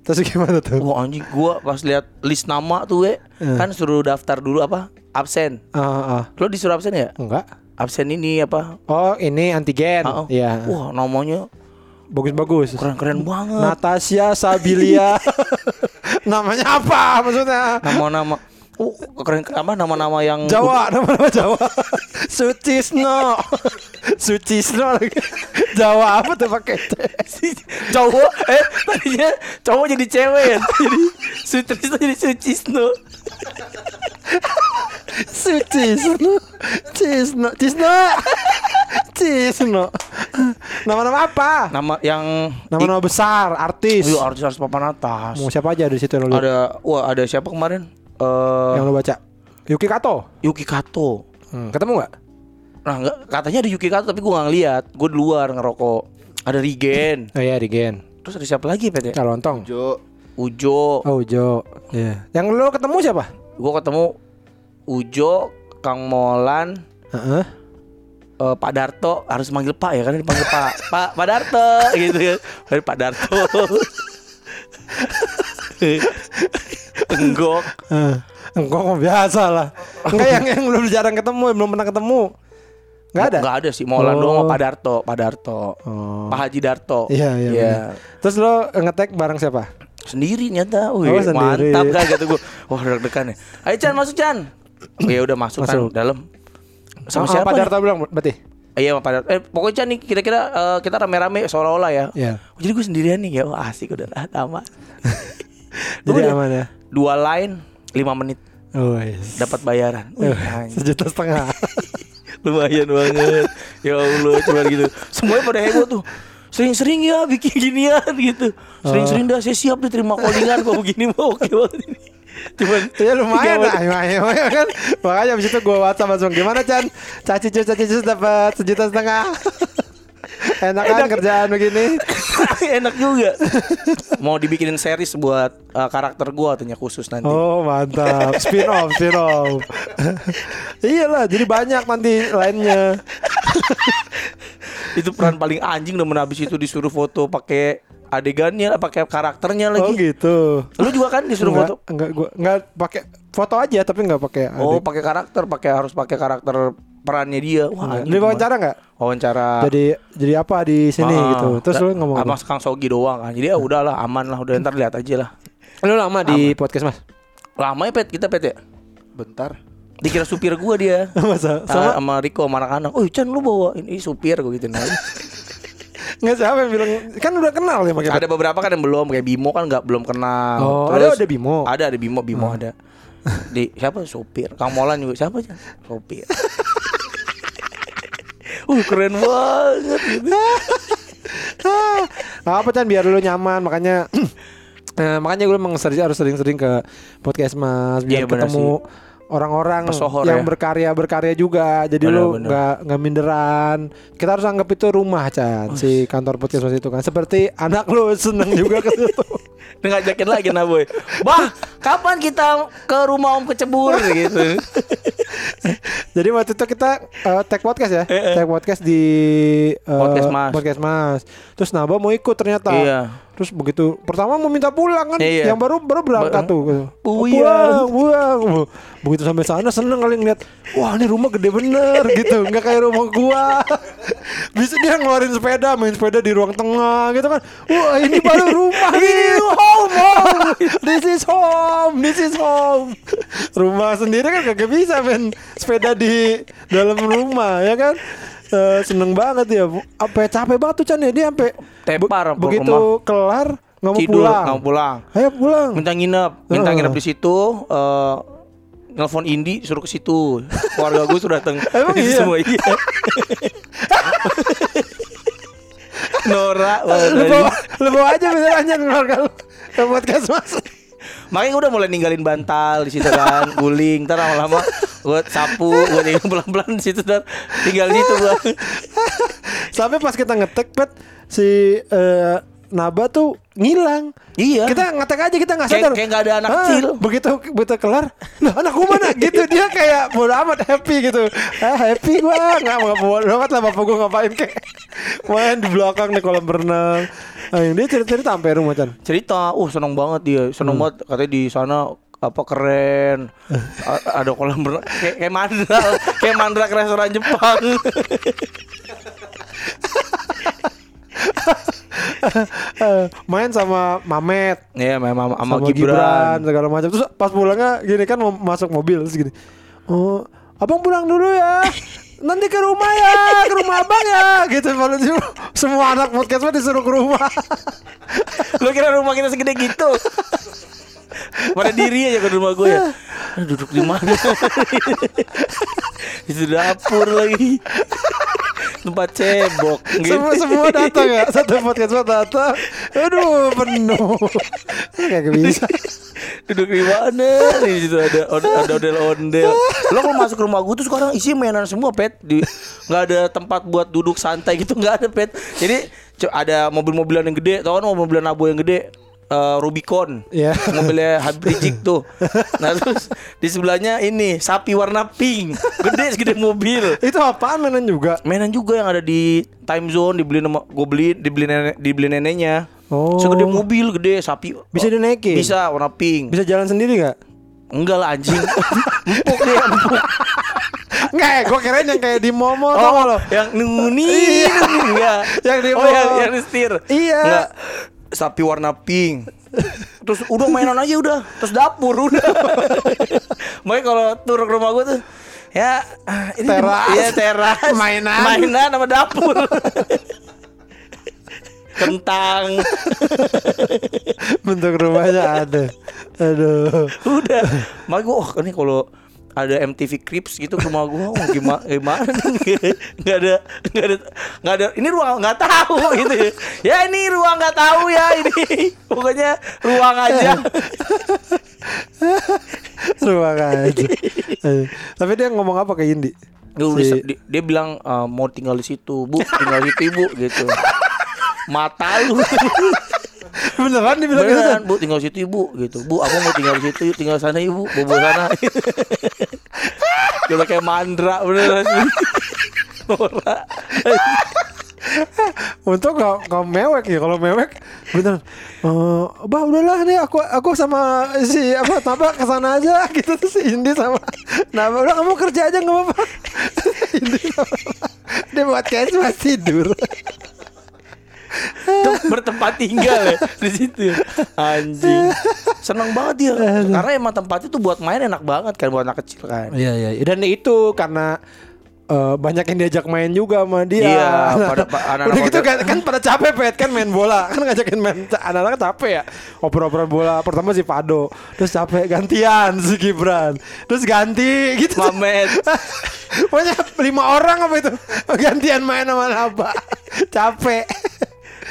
Terus gimana tuh? Wah anjing gua pas lihat list nama tuh we, Eh. kan suruh daftar dulu apa? Absen. Ah, ah. Lo disuruh absen ya? enggak. Absen ini apa? Oh, ini antigen. Ah, oh. Iya. Wah, namanya Bagus-bagus. keren-keren banget. Natasha Sabilia. Namanya apa maksudnya? Nama-nama Oh, keren apa nama-nama yang Jawa, nama-nama Jawa. Sucisno. Sucisno lagi. Jawa apa tuh pakai cowok eh tadinya cowok jadi cewek ya jadi Sutrisno jadi Sucisno Sucisno. Cisno, Cisno. Cisno. Nama-nama apa? nama yang Nama-nama besar, artis. Iya artis artis papan atas Mau siapa aja di situ yang lo lihat? ada wah ada siapa kemarin eh Yang lo baca? Yuki Kato. Yuki Kato Hmm, ketemu nggak? nah nggak katanya ada Yuki Kato tapi gua nggak ngeliat gue di luar ngerokok ada Rigen Oh iya, Rigen. terus ada siapa lagi Pet ya Kalontong. Jo Ujo Oh, Ujo. Iya. Yang lo ketemu siapa? gue ketemu Ujo Kang Molan Heeh. eh, Pak Darto harus manggil Pak ya kan dipanggil Pak Pak Pak Darto gitu kan Panggil Pak Darto Enggok Enggak kok biasa lah. Enggak yang yang belum jarang ketemu, yang belum pernah ketemu. Enggak ada. Enggak ada sih Molan Oh. doang sama Pak Darto Pak Darto Oh. Pak Haji Darto Iya, iya. benar. Terus lo ngetek bareng siapa? Sendiri nyata Wih, Oh, sendiri. Mantap kan kata gue Wah deg-degan ya Ayo Chan masuk Chan Oh, Ya udah masuk, kan Masuk. dalam Sama Ah, siapa Pak? Darto bilang berarti. Iya Darto Eh pokoknya Chan nih kira-kira eh, Kita rame-rame seolah-olah ya Iya. Oh, Jadi gue sendirian nih ya Wah asik udah lah aman Jadi Udah. aman ya. Dua line 5 menit Oh, yes. dapat bayaran Wih, Eh, anjing. sejuta setengah. lumayan banget ya Allah cuma gitu semuanya pada heboh tuh sering-sering ya bikin ginian gitu sering-sering dah saya siap deh terima callingan kalau begini mah oke banget ini cuman Ya lumayan lah, lumayan, lumayan kan. Makanya abis itu gue WhatsApp langsung gimana Chan? Caci cus, caci cus dapat sejuta setengah. Enak kan kerjaan begini? enak juga mau dibikinin series buat uh, karakter gua tanya khusus nanti Oh mantap, spin off, spin off. Iyalah, jadi banyak nanti lainnya. itu peran paling anjing udah menabis itu disuruh foto pakai adegannya pakai karakternya lagi Oh gitu. lu juga kan disuruh enggak, foto enggak gua enggak pakai foto aja tapi enggak pakai Oh, pakai karakter, pakai harus pakai karakter perannya dia. Wah, Di anjing, wawancara nggak? wawancara. Jadi jadi apa di sini Ah, gitu. Terus lu ngomong sama apa? Kang Sogi doang kan. Jadi ya udahlah aman lah udah ntar lihat aja lah. Lu lama di podcast Mas? Lama ya pet kita pet ya. Bentar. Dikira supir gua dia. Masa? Sama, Sama sama Riko sama anak-anak. Oh Chan lu bawa ini supir gue gitu nah. nggak siapa yang bilang kan udah kenal ya makanya. Ada beberapa kan yang belum kayak Bimo kan nggak belum kenal. Oh, ada ada Bimo. Ada ada Bimo Bimo ada. Di siapa supir? Kang Molan juga siapa? Supir. uh keren banget gitu. Apa Chan biar lu nyaman makanya eh, makanya gue emang sering- harus sering-sering ke podcast Mas biar Iya, benar ketemu orang-orang yang ya. berkarya berkarya juga jadi Benar, lu nggak nggak minderan kita harus anggap itu rumah Chan si kantor podcast Mas itu kan seperti anak lu seneng juga ke situ ngajakin lagi nah boy. Bah, kapan kita ke rumah Om Kecebur gitu. jadi waktu itu kita eh, tag podcast ya tag podcast di eh, Podcast Mas. podcast Mas terus Naba mau ikut ternyata Iya. Terus begitu pertama mau minta pulang kan, Iya. yang baru baru berangkat Ba- tuh. Pulang. pulang. Begitu sampai sana seneng kali ngeliat, wah ini rumah gede bener gitu, nggak kayak rumah gua. Bisa dia ngeluarin sepeda, main sepeda di ruang tengah gitu kan. Wah ini baru rumah nih, home, home. This is home, this is home. Rumah sendiri kan kagak bisa main sepeda di dalam rumah ya kan. Eh, seneng banget ya, apa capek banget tuh Chan ya dia sampai Tepar Be- begitu kelar nggak mau Tidur, pulang. nggak mau pulang. Ayo pulang. Minta nginep, minta Heeh. nginep di situ. eh Nelfon Indi suruh ke situ. Keluarga gue sudah datang. Emang iya? Semua iya. Nora, Lu bawa, lu bawa aja misalnya keluarga lu ke podcast mas. Makanya gue udah mulai ninggalin bantal di situ kan, guling. Ntar lama-lama gue sapu, gue tinggal pelan-pelan di situ dan tinggal di situ gue. Sampai pas kita ngetek pet si eh, Naba tuh ngilang. Iya. Kita ngetek aja kita nggak sadar. kayak nggak ada anak Ah, kecil. Begitu begitu kelar, lah anak gua mana? gitu dia kayak bodo amat happy gitu. Ah happy gua nggak mau bodo amat lah bapak gua ngapain kayak main di belakang di kolam berenang. Ah, yang dia cerita-cerita sampai rumah Chan. cerita, uh seneng banget dia, seneng Hmm. banget katanya di sana apa keren, A- ada kolam berenang, kayak, kayak mandra, kayak mandra ke restoran Jepang. Main sama Mamet. Iya, memang sama, sama Gibran. Gibran segala macam. Terus pas pulangnya gini kan mau masuk mobil terus gini. Oh, abang pulang dulu ya. Nanti ke rumah ya, ke rumah abang ya, gitu. Malu semua anak podcast disuruh ke rumah. Lu kira rumah kita segede gitu? Pada diri aja ke rumah gue ya. Duduk di mana? Itu dapur lagi. Tempat cebok gitu. semua semua datang ya, satu podcast mah datang. Aduh, penuh. Kayak bisa. Duduk di mana? Di situ ada ada ondel-ondel. Lo kalau masuk rumah gue tuh sekarang isi mainan semua, Pet. Di nggak ada tempat buat duduk santai gitu, nggak ada, Pet. Jadi ada mobil-mobilan yang gede, tau kan mobil-mobilan abo yang gede? Eh, Rubicon, Iya. mobilnya Habib Rizik tuh. Nah terus di sebelahnya ini sapi warna pink, gede segede mobil. Itu apaan mainan juga? Mainan juga yang ada di time zone dibeli sama gue beli dibeli nenek dibeli neneknya. Oh. Segede mobil gede sapi. Bisa dinaikin? Bisa warna pink. Bisa jalan sendiri nggak? Enggak lah anjing. empuk dia empuk. Nggak, gue kirain yang kayak di Momo tau nggak lo? yang nuni Iya. enggak. Yang di oh, yang, yang di setir. Iya. Enggak. Sapi warna pink. Terus udah mainan aja udah. Terus dapur udah. Makanya kalau turun ke rumah gue tuh ya ah, ini Teras. Iya teras. Mainan. Mainan sama dapur. Kentang. Bentuk rumahnya ada. Aduh. udah makanya gue oh ini kalau ada MTV Crips gitu ke rumah gue oh, gimana gimana nih? Nggak ada nggak ada nggak ada ini ruang nggak tahu gitu ya. Ya ini ruang nggak tahu ya ini pokoknya ruang aja. Ruang aja. Tapi dia ngomong apa ke Indi? Si- dia, dia bilang "Eh, mau tinggal di situ bu tinggal di situ ibu gitu. Mata lu Beneran dibilang gitu? beneran bu tinggal situ ibu gitu. Bu aku mau tinggal di situ yuk tinggal sana ibu bobo sana. Dia udah kayak mandra beneran. Nora. Untung gak, gak mewek ya Kalau mewek beneran eh Bah udahlah nih aku aku sama si apa Naba ke sana aja gitu Terus si Indi sama Naba. Udah kamu kerja aja gak apa-apa. Dia buat kayak pas tidur. Bertempat tinggal ya di situ. Anjing. Seneng banget dia. Karena emang tempatnya tuh buat main enak banget kan buat anak kecil kan. Iya iya. Dan itu karena eh, banyak yang diajak main juga sama dia. Iya, pada- pa- anak-anak Udah gitu kan, kan pada capek pet kan main bola kan ngajakin main anak-anak capek ya. Oper-oper bola pertama si Pado, terus capek gantian si Gibran, terus ganti gitu. Mamet. Pokoknya lima orang apa itu gantian main sama Naba. capek.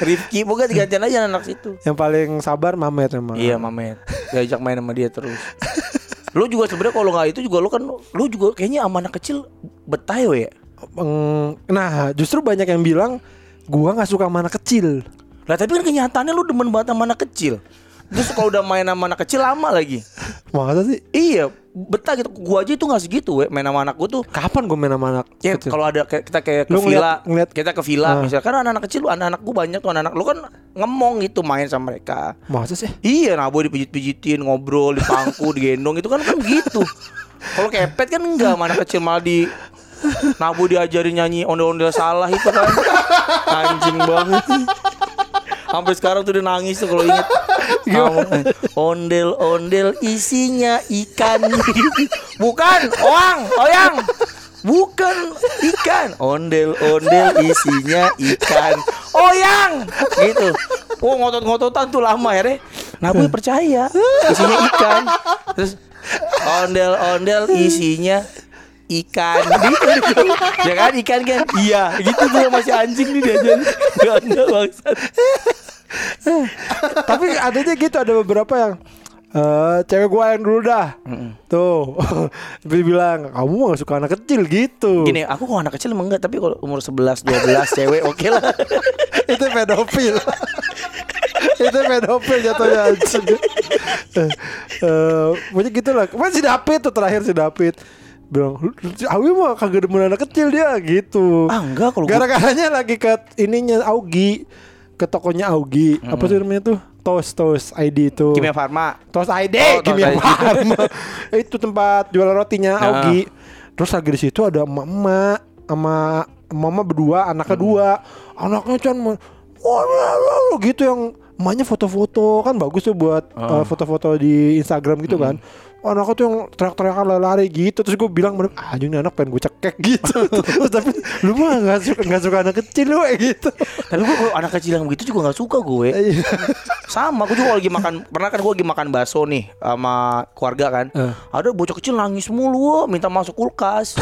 Rifki, pokoknya digantian aja anak situ. Yang paling sabar Mamet emang. Iya Mamet Diajak main sama dia terus Lu juga sebenarnya kalau nggak itu juga lu kan Lu juga kayaknya sama anak kecil betah ya Nah, justru banyak yang bilang gua nggak suka sama anak kecil. Lah tapi kan kenyataannya lu demen banget sama anak kecil Terus kalau udah main sama anak kecil lama lagi Masa sih? Iya betah gitu Gua aja itu gak segitu we Main sama anak gua tuh Kapan gue main sama anak Ya kalau ada kayak kita kayak ke Lu ngeliat- villa, ngeliat- kita ke villa Ah. misalkan anak-anak kecil, anak-anak gua banyak tuh anak-anak lu kan ngemong gitu main sama mereka. Masa sih? Iya, nah boy dipijit-pijitin, ngobrol, dipangku, digendong itu kan kan gitu. Kalau kepet kan enggak, sama anak kecil malah di Nabu diajarin nyanyi ondel-ondel salah itu kan Anjing banget Sampai sekarang tuh dia nangis tuh kalau inget Ondel-ondel isinya ikan. Bukan, oang, oyang. Bukan ikan. Ondel-ondel isinya ikan. Oyang. Gitu. Oh ngotot-ngototan tuh lama ya deh Nabu percaya. Isinya ikan. Terus Ondel-ondel isinya ikan ya kan ikan kan iya gitu tuh masih anjing nih diajarin gak ada bangsat Tapi adanya gitu ada beberapa yang eh cewek gua yang dulu dah. Tuh. Dia bilang, "Kamu mah gak suka anak kecil gitu." gini aku kalau anak kecil emang enggak tapi kalau umur 11 12 cewek oke lah itu pedofil. itu pedofil jatuhnya anjing. Pokoknya gitu lah. Kemarin si David tuh terakhir si David bilang, Awi mah kagak demen anak kecil dia gitu. ah enggak kalau gua Gara-garanya lagi ke ininya Augie ke tokonya Augie. Apa sih namanya tuh? Tos Tos ID itu. Kimia Farma Tos ID, Oh, Kimia. Farma. itu tempat jualan rotinya Nah. Augie. Terus lagi di situ ada emak-emak sama mama berdua, anaknya Hmm. dua. Anaknya wah, wah, wah, gitu yang emaknya foto-foto kan bagus tuh buat eh, foto-foto di Instagram gitu kan. Hmm. Anaknya tuh yang teriak-teriakan lari-lari gitu. Terus gue bilang ah anjing nih anak pengen gue cekek gitu. Terus tapi lu mah gak suka, gak suka anak kecil lu gitu. Tapi gua kalau anak kecil yang begitu juga nggak suka gue. Iya. sama gue juga kalau lagi makan pernah kan gue lagi makan bakso nih sama keluarga kan. Eh. ada bocah kecil nangis mulu minta masuk kulkas.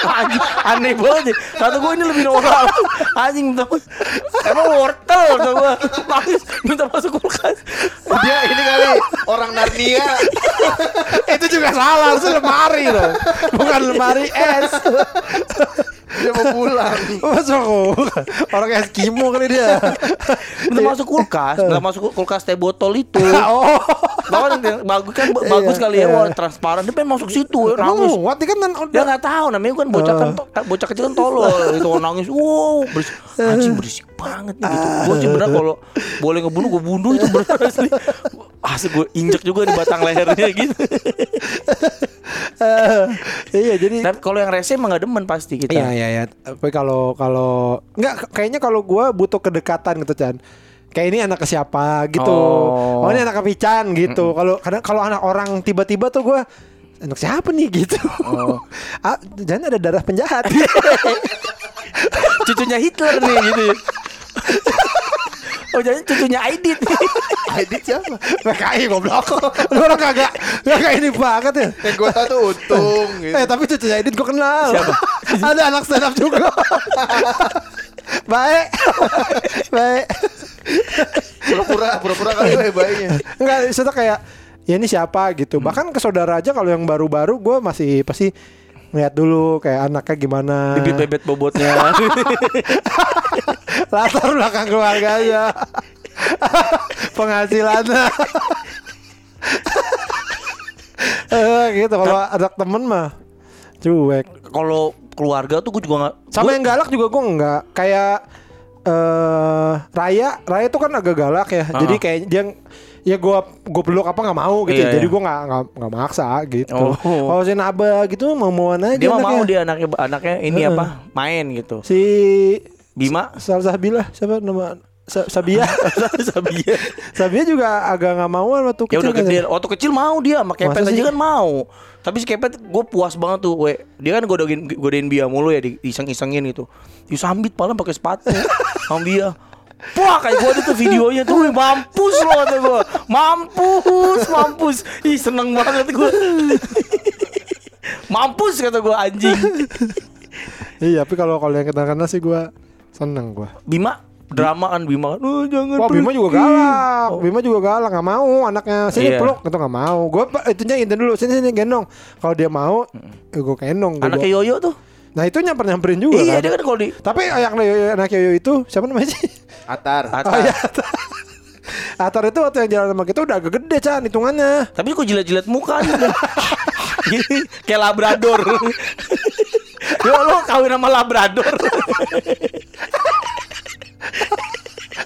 Aneh banget. Deh kata gue ini lebih normal anjing minta masuk emang wortel kata gue nangis minta masuk kulkas. Dia ini kali orang Narnia. Itu juga salah Harusnya lemari loh. Bukan lemari es Dia mau pulang. Masuk Orang Eskimo kali dia. Minta masuk kulkas. Minta masuk kulkas teh botol itu. Oh. Kan yang bagus kan ba- bagus Iya, kali ya. Iya. wah, transparan. Dia pengen masuk situ ya, nangis. muat dia kan dia udah nggak tahu namanya kan bocah kan to- bocah kecil kan tolol. Itu nangis wow berisik. Anjing berisik banget nih gitu. Gue sih bener kalau boleh ngebunuh gue bunuh itu bener asli. Asli gue injek juga di batang lehernya gitu Iya jadi tapi kalau yang rese emang gak demen pasti kita Iya iya iya. Tapi kalau kalau nggak kayaknya kalau gua butuh kedekatan gitu Chan. Kayak ini anak ke siapa gitu. Oh. Oh, ini anak ke Pican gitu. Kalau kadang kalau anak orang tiba-tiba tuh gua anak siapa nih gitu. Oh. ah, jangan ada darah penjahat. cucunya Hitler nih gitu oh jadi cucunya Aidit Edit siapa? PKI goblok. Lu orang kagak kagak ini banget ya. Yang gue tau tuh untung gitu. Eh tapi cucunya Edit gue kenal. Siapa? Ada anak stand up juga. Baik. Baik. Pura-pura, pura-pura kali ya bayinya. Enggak, itu kayak ya ini siapa gitu. Bahkan ke saudara aja kalau yang baru-baru gue masih pasti ngeliat dulu kayak anaknya gimana. bibit bebet bobotnya Latar belakang keluarganya. Penghasilannya. eh gitu kalau ada temen mah cuek. kalau keluarga tuh gue juga nggak Sama gua- yang galak juga gue enggak kayak eh Raya, Raya tuh kan agak galak ya. Jadi kayak dia ya gue gue peluk apa nggak mau gitu Iya, jadi iya. gue nggak nggak maksa gitu Oh. kalau si Naba gitu mau mauan aja Dia mau anaknya. dia anaknya anaknya ini Heeh. apa? Main gitu. si Bima Salsabila siapa nama Sa- Sabia Sabia. Sabia juga agak nggak mau waktu Ya kecil udah gede. katanya. Waktu kecil mau dia sama Kepet Masa aja sih? kan mau. Tapi si Kepet gue puas banget tuh, we. Dia kan godain godain Bia mulu ya di iseng-isengin gitu. Disambit paling pakai sepatu sama Bia. Wah kayak gue ada tuh videonya tuh Mampus lo kata gue Mampus Mampus. Ih seneng banget gue Mampus kata gue anjing. Iya tapi kalau kalau yang kena-kena sih gue seneng gue Bima? Drama kan Bima kan? Oh, jangan Wah Bima pergi." juga galak. Bima juga galak nggak mau anaknya. Sini Iya. peluk. Itu nggak mau. Gue itunya intin dulu. Sini sini gendong. Kalau dia mau ya gue gendong bawa. Yoyo tuh? Nah itu nyamper nyamperin juga Iya kan? dia kan kalau di tapi anak Yoyo, anak Yoyo itu siapa namanya sih Atar. Atar. Oh iya Atar. Atar itu waktu yang jalan sama kita udah agak gede Chan hitungannya. Tapi kok jilat-jilat muka Gini, Kayak labrador. Yo lo kawin sama labrador.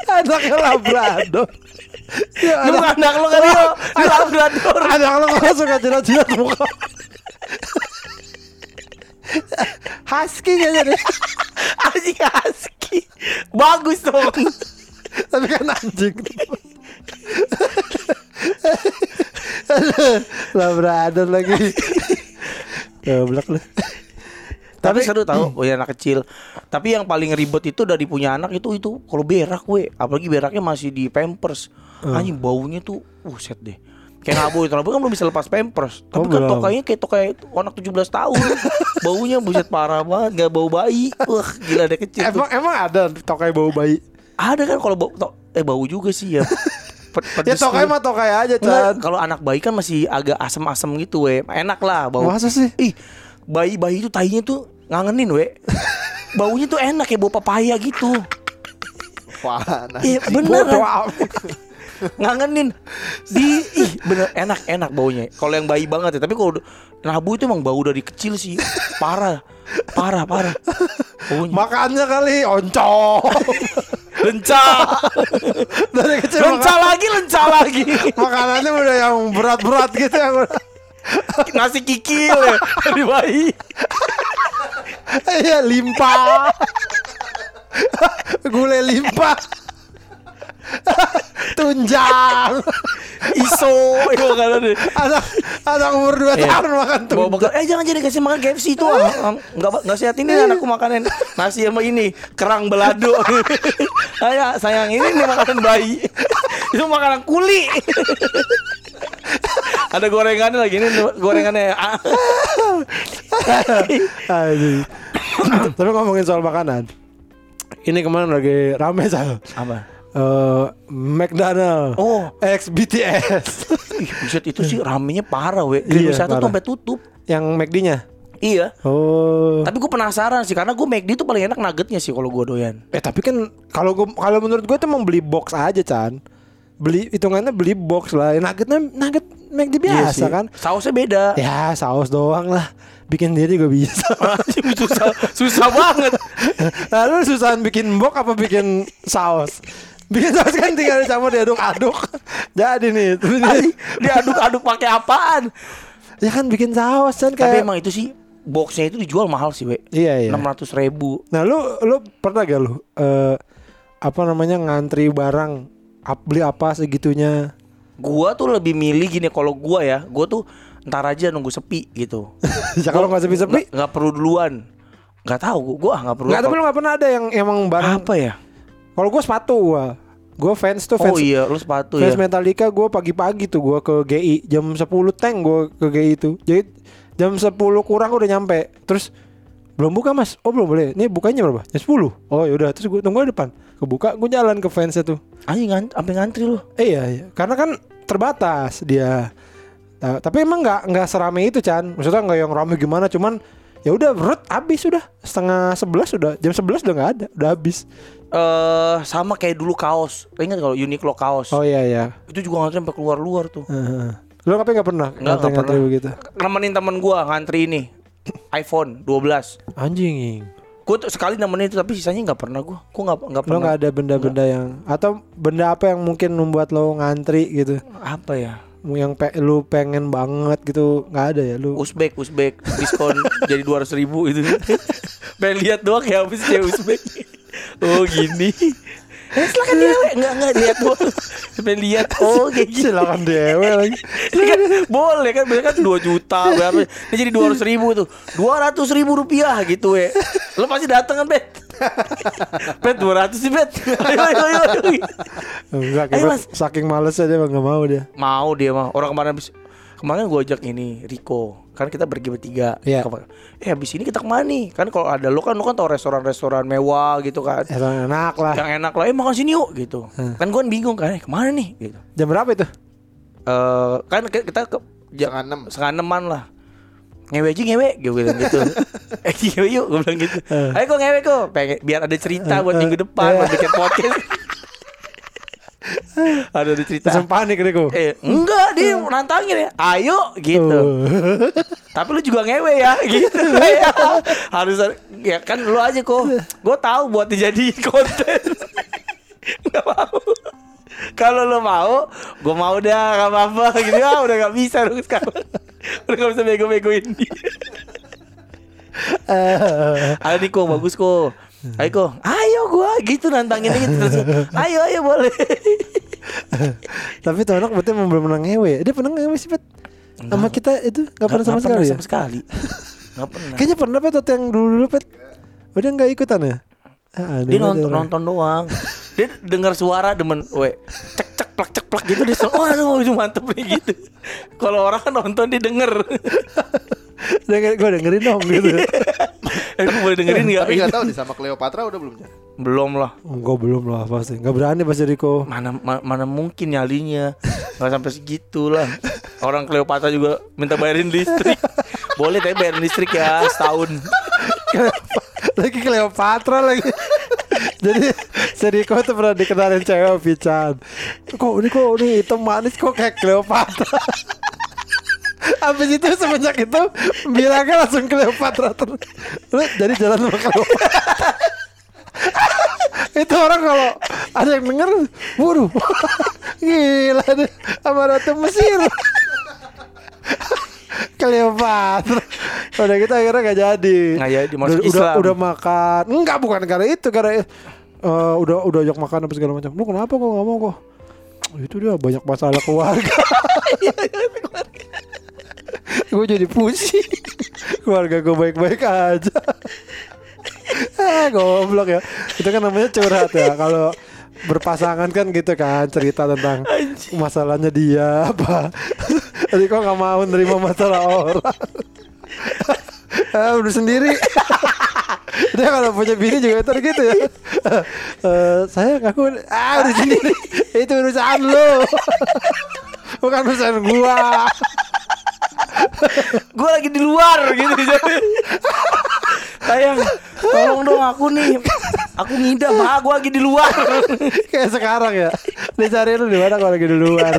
Anaknya labrador. Ya, Lu bukan anak lo kan yo labrador. Anak lo gak suka jilat-jilat muka? Husky kayaknya deh Anjing husky Bagus dong Tapi kan anjing. Labrador lagi. Goblok lu. Tapi seru tau punya anak kecil. Tapi yang paling ribet itu dari punya anak itu itu Kalau berak we Apalagi beraknya masih di pampers. Anjing baunya tuh Uh set deh Kayak Nabo itu Nabo kan belum bisa lepas pampers. Tapi Oh, kan belum. tokainya kayak tokai anak 17 tahun. Baunya buset parah banget Gak bau bayi. Wah gila ada kecil tuh. Emang emang ada tokai bau bayi? Ada kan kalau bau to- Eh bau juga sih ya. Ya tokai mah tokai aja Chan. kalau anak bayi kan masih agak asem-asem gitu we. Enak lah bau. Masa sih? Ih bayi-bayi itu tainya tuh ngangenin we. Baunya tuh enak ya bau papaya gitu. Wah, nah. Iya bener amat. Ngangenin. Di Ih bener enak-enak baunya. Kalau yang bayi banget ya Tapi kalau Nabu itu emang bau dari kecil sih. Parah Parah parah. Baunya. Makannya kali oncom. Lencah Dari kecil Lencah makan- lagi Lencah lagi. Makanannya udah yang berat-berat gitu yang Nasi kikil ya Dari bayi. Iya limpa. Gulai limpa Tunjang Iso Itu makanan deh Anak Anak umur 2 Iya. tahun makan Bawa tunjang bekal, eh jangan jadi kasih makan KFC itu ah. Enggak enggak sehat ini anakku makanan nasi sama ini kerang belado. Ayah sayang ini nih makanan bayi. itu makanan kuli. Ada gorengannya lagi ini gorengannya. Ah. Tapi ngomongin soal makanan Ini kemarin lagi rame Sal Apa? Eh, McDonald Oh. Ex BTS Ih, buset itu sih ramenya parah we. Iya, Iya, satu parah. sampai tutup. Yang McD-nya Iya. Oh Tapi gue penasaran sih karena gue McD itu paling enak nuggetnya sih kalau gue doyan. Eh tapi kan kalau gua kalau menurut gue tuh mau beli box aja Chan Beli hitungannya beli box lah Nuggetnya nugget McD Iya biasa sih. kan Sausnya beda. Ya saus doang lah Bikin dia juga bisa susah susah banget. Lalu susahan bikin box apa bikin saus Bikin saus kan tinggal dicampur diaduk-aduk Jadi nih Diaduk-aduk pakai apaan? Ya kan bikin saus kan Tapi kayak emang itu sih boxnya itu dijual mahal sih, we. Iya iya Enam ratus ribu. Nah lu lu pernah gak lu eh Apa namanya ngantri barang ap- Beli apa segitunya Gua tuh lebih milih gini kalau gua ya, gua tuh ntar aja nunggu sepi gitu. Ya kalau nggak sepi-sepi Nggak- nggak perlu duluan. Nggak tahu, gua nggak perlu. Nggak tapi lu gak pernah ada yang emang barang apa ya? Kalau gue sepatu gua Gue fans tuh fans Oh iya, lu sepatu Fans ya. Metallica gue pagi-pagi tuh gue ke GI Jam 10 tank gue ke GI itu. Jadi jam 10 kurang udah nyampe. Terus belum buka mas? Oh belum boleh. Ini bukanya berapa? Jam 10 Oh yaudah Terus gue tunggu di depan. Kebuka gue jalan ke fansnya tuh. Anjing ngan- sampai ngantri lu. Eh iya, iya. Karena kan terbatas dia. Nah, tapi emang nggak nggak serame itu Chan. Maksudnya nggak yang rame gimana Cuman ya udah berut habis sudah setengah sebelas sudah jam 11 udah nggak ada. Udah habis Eh sama kayak dulu kaos. Ingat kalau Uniqlo kaos. oh iya iya Itu juga ngantri sampai keluar-luar tuh. Heeh. Lo tapi nggak pernah Nggak, nggak ngantri-ngantri pernah. begitu Nemenin temen gua ngantri ini. iPhone 12. Anjing. Gue tuh sekali nemenin itu tapi sisanya nggak pernah gue. Gue nggak nggak Lo pernah. nggak ada benda-benda yang atau benda apa yang mungkin membuat lo ngantri gitu? Apa ya? Yang pe lu pengen banget gitu nggak ada ya lu? Uzbek, Uzbek diskon jadi dua ratus ribu itu. Pengen lihat doang ya habis cewek Uzbek. Oh gini. Eh silakan cewek Enggak enggak lihat doang Pengen lihat Oh kayak gitu Silakan dewe lagi. Kan boleh kan Biasanya kan 2 juta berapa Ini jadi 200 ribu tuh 200 ribu rupiah gitu ya Lo pasti dateng kan Bet Bet 200 sih Bet Ayo ayo ayo, ayo. Enggak, Ayo, kayak Mas. saking malesnya dia nggak mau dia. Mau dia mah Orang kemarin habis Kemarin gue ajak ini Rico Kan kita pergi bertiga Iya. Kema- Eh habis ini kita ke mana nih Kan kalau ada lo kan Lo kan tau restoran-restoran mewah gitu kan Eh, enak lah. Yang enak lah Eh makan sini yuk gitu Kan gue bingung kan Eh ke mana nih gitu Jam berapa itu? eh Kan ki- kita ke ja- Setengah enam. Setengah eneman lah Ngewe aja ngewe Gue bilang gitu Eh ngewe yuk Gue bilang gitu Ayo kok ngewe kok Pengen, Biar ada cerita buat minggu depan Buat bikin podcast Ada ada cerita Langsung panik deh kok. Eh, enggak dia nantangin ya. Ayo gitu. Tapi lu juga ngewe ya gitu. Ya, Harus ya kan lu aja kok. Gue tahu buat dijadiin konten. Enggak mau. Kalau lu mau, gue mau dah gak apa-apa gitu ya udah gak bisa lu sekarang. Udah gak bisa bego-begoin dia. Ayo nih kok bagus kok. Ayo kok, ayo gua gitu nantangin gitu terus. Ayo ayo boleh. Tapi tuh anak berarti emang belum pernah ngewe. Dia pernah ngewe sih, Pet? Sama kita itu nggak pernah sama sekali ya? sama sekali. Nggak pernah. Kayaknya pernah Pet waktu yang dulu-dulu Pet. Udah nggak ikutan ya? Ah, dia nonton nonton doang dia dengar suara demen we cek cek plak cek plak gitu dia selalu oh aduh itu mantep nih gitu. Kalau orang kan nonton dia denger. Denger, gue dengerin dong gitu. eh gue boleh dengerin nggak? Tapi nggak tahu nih sama Cleopatra udah belum belum lah. Enggak belum lah pasti. Enggak berani pasti Riko. mana ma- mana mungkin nyalinya. Nggak sampai segitu lah. Orang Cleopatra juga minta bayarin listrik. Boleh tapi bayarin listrik ya setahun. Lagi Cleopatra lagi. Jadi si Riko tuh pernah dikenalin cewek Pican. Kok ini kok ini hitam manis kok kayak Cleopatra. Habis itu semenjak itu bilangnya langsung Cleopatra terus. Jadi jalan sama Cleopatra. itu orang kalau ada yang denger, waduh, gila deh, sama Mesir. Cleopatra. Udah kita akhirnya gak jadi. Nggak jadi, masuk udah, udah, Islam. udah makan. Enggak bukan karena itu karena eh, udah udah ajak makan apa segala macam. Lu kenapa kok nggak mau kok? Itu dia banyak masalah keluarga. gue jadi pusing. keluarga gue baik-baik aja. ah, goblok ya. Itu kan namanya curhat ya. Kalau berpasangan kan gitu kan cerita tentang masalahnya dia apa. Jadi kok nggak mau nerima masalah orang. ah, udah sendiri. Dia kalau punya bini juga ntar gitu ya. Eh, saya ngaku ah udah sendiri. Itu urusan lo. Bukan urusan gua. gue lagi di luar gitu sayang tolong dong aku nih aku ngidam ah gue lagi di luar Kayak sekarang ya. Dicari lu di mana kalau lagi di luar.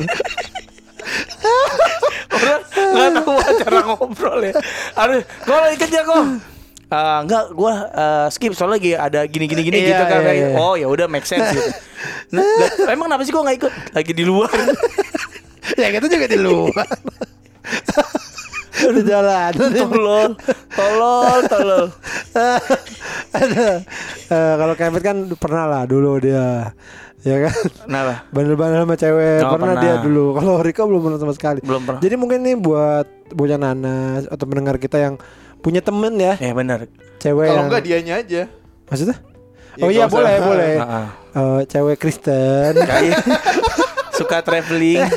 Orang nggak tahu cara ngobrol ya aduh gue lagi kerja kok Ah, enggak, gue skip soalnya lagi ada gini gini gini Iya, gitu kan. iya, iya. Oh ya udah make sense gitu. Nah, lah, emang kenapa sih gue nggak ikut? Lagi di luar. ya kita juga di luar. di jalan. tolol, tolol, tolol. Ada. Eh, kalau Kevin kan pernah lah dulu dia. Ya kan? Kenapa? Bandel-bandel sama cewek Oh, pernah, pernah. dia dulu. Kalau Riko belum pernah sama sekali. Belum pernah. Jadi mungkin nih buat bocah nanas atau pendengar kita yang punya temen ya, Ya benar. cewek Kalau yang enggak dianya aja. maksudnya? Ya, oh iya usah. boleh boleh. Heeh. Eh, cewek Kristen. Suka traveling.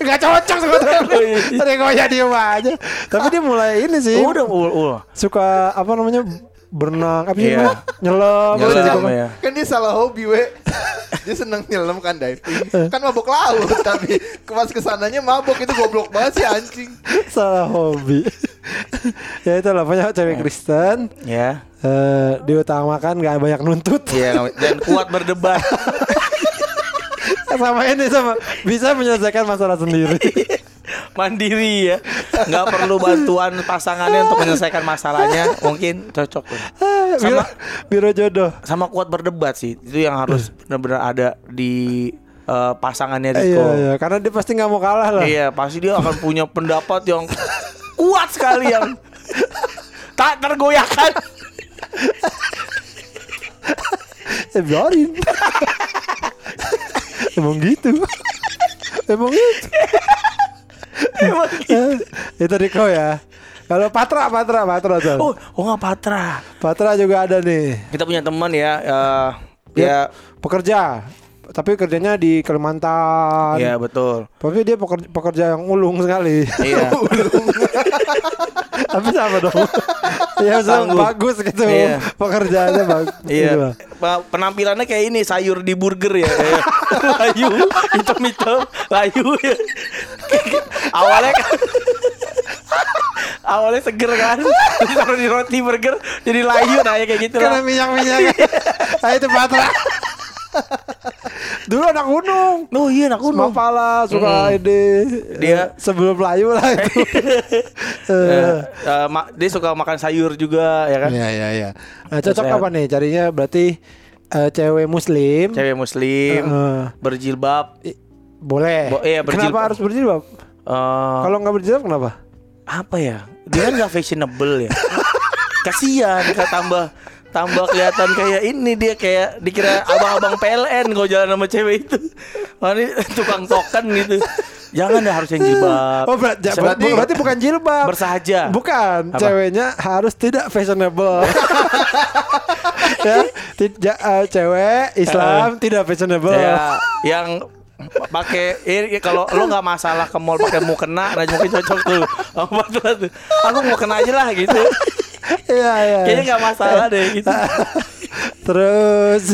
Gak cocok sama traveling. Tadi kok ya diem aja. Tapi dia mulai ini sih. Oh, udah, udah, udah. Suka apa namanya berenang apa sih Iya. namanya? nyelam Nyelam, ya. Kan dia salah hobi we. dia seneng nyelam kan diving. Kan mabok laut tapi pas ke sananya mabok itu goblok banget sih anjing. salah hobi ya itu lah banyak cewek Kristen Ya. eh diutamakan gak banyak nuntut Iya, nggak- dan kuat berdebat. sama ini sama bisa menyelesaikan masalah sendiri Mandiri ya. nggak perlu bantuan pasangannya untuk menyelesaikan masalahnya. Mungkin cocok. Ah, biro, biro jodoh. sama kuat berdebat sih. Itu yang harus benar-benar ada di eh, pasangannya Riko. Iya, iya, karena dia pasti nggak mau kalah lah. Iya, pasti dia akan punya pendapat yang kuat sekali yang tak tergoyahkan. Eh, biarin. Emang gitu. Emang gitu. Eh, Itu Riko ya. Kalau Patra, Patra, Patra tuh. Oh, oh nggak Patra. Patra juga ada nih. Kita punya teman ya, eh, Dia ya, pekerja. Tapi kerjanya di Kalimantan. ya betul. Tapi dia pekerja, pekerja yang ulung sekali. Iya. Tapi sama dong. ya Tangguh. bagus gitu. Iya. Pekerjaannya bagus. Iya. Pa- Penampilannya kayak ini sayur di burger ya kayak layu, hitam-hitam, layu ya. awalnya kan awalnya seger kan, terus taruh di roti burger jadi layu nah ya kayak gitu Karena lah. minyak-minyak. nah itu Patra. Dulu anak gunung. Oh iya nak kuno. Mapala suka ide Dia- eh, sebelum layu lah itu. Eh, eh, ma- dia suka makan sayur juga ya kan. Iya iya iya. Nah, cocok Sehat. apa nih? Carinya berarti eh, cewek muslim. Cewek muslim, Heeh. berjilbab. I- boleh. Bo- iya, berjilbab. Kenapa harus berjilbab? eh, Kalau nggak berjilbab kenapa? apa ya? Dia kan nggak fashionable ya. Kasihan kan tambah tambah kelihatan kayak ini dia kayak dikira abang-abang PLN kalau jalan sama cewek itu. Ini tukang token gitu. Jangan dah harus yang jilbab. Oh berarti, Berarti- berarti bukan jilbab. Bersahaja. Bukan, Apa? ceweknya harus tidak fashionable. ya, tidak eh, cewek Islam tidak fashionable. Ya, yang pakai ini kalau lo nggak masalah ke mall pakai mukena nah mungkin cocok tuh Patra tuh aku mau kena aja lah gitu Iya, iya. kayaknya nggak masalah deh gitu Terus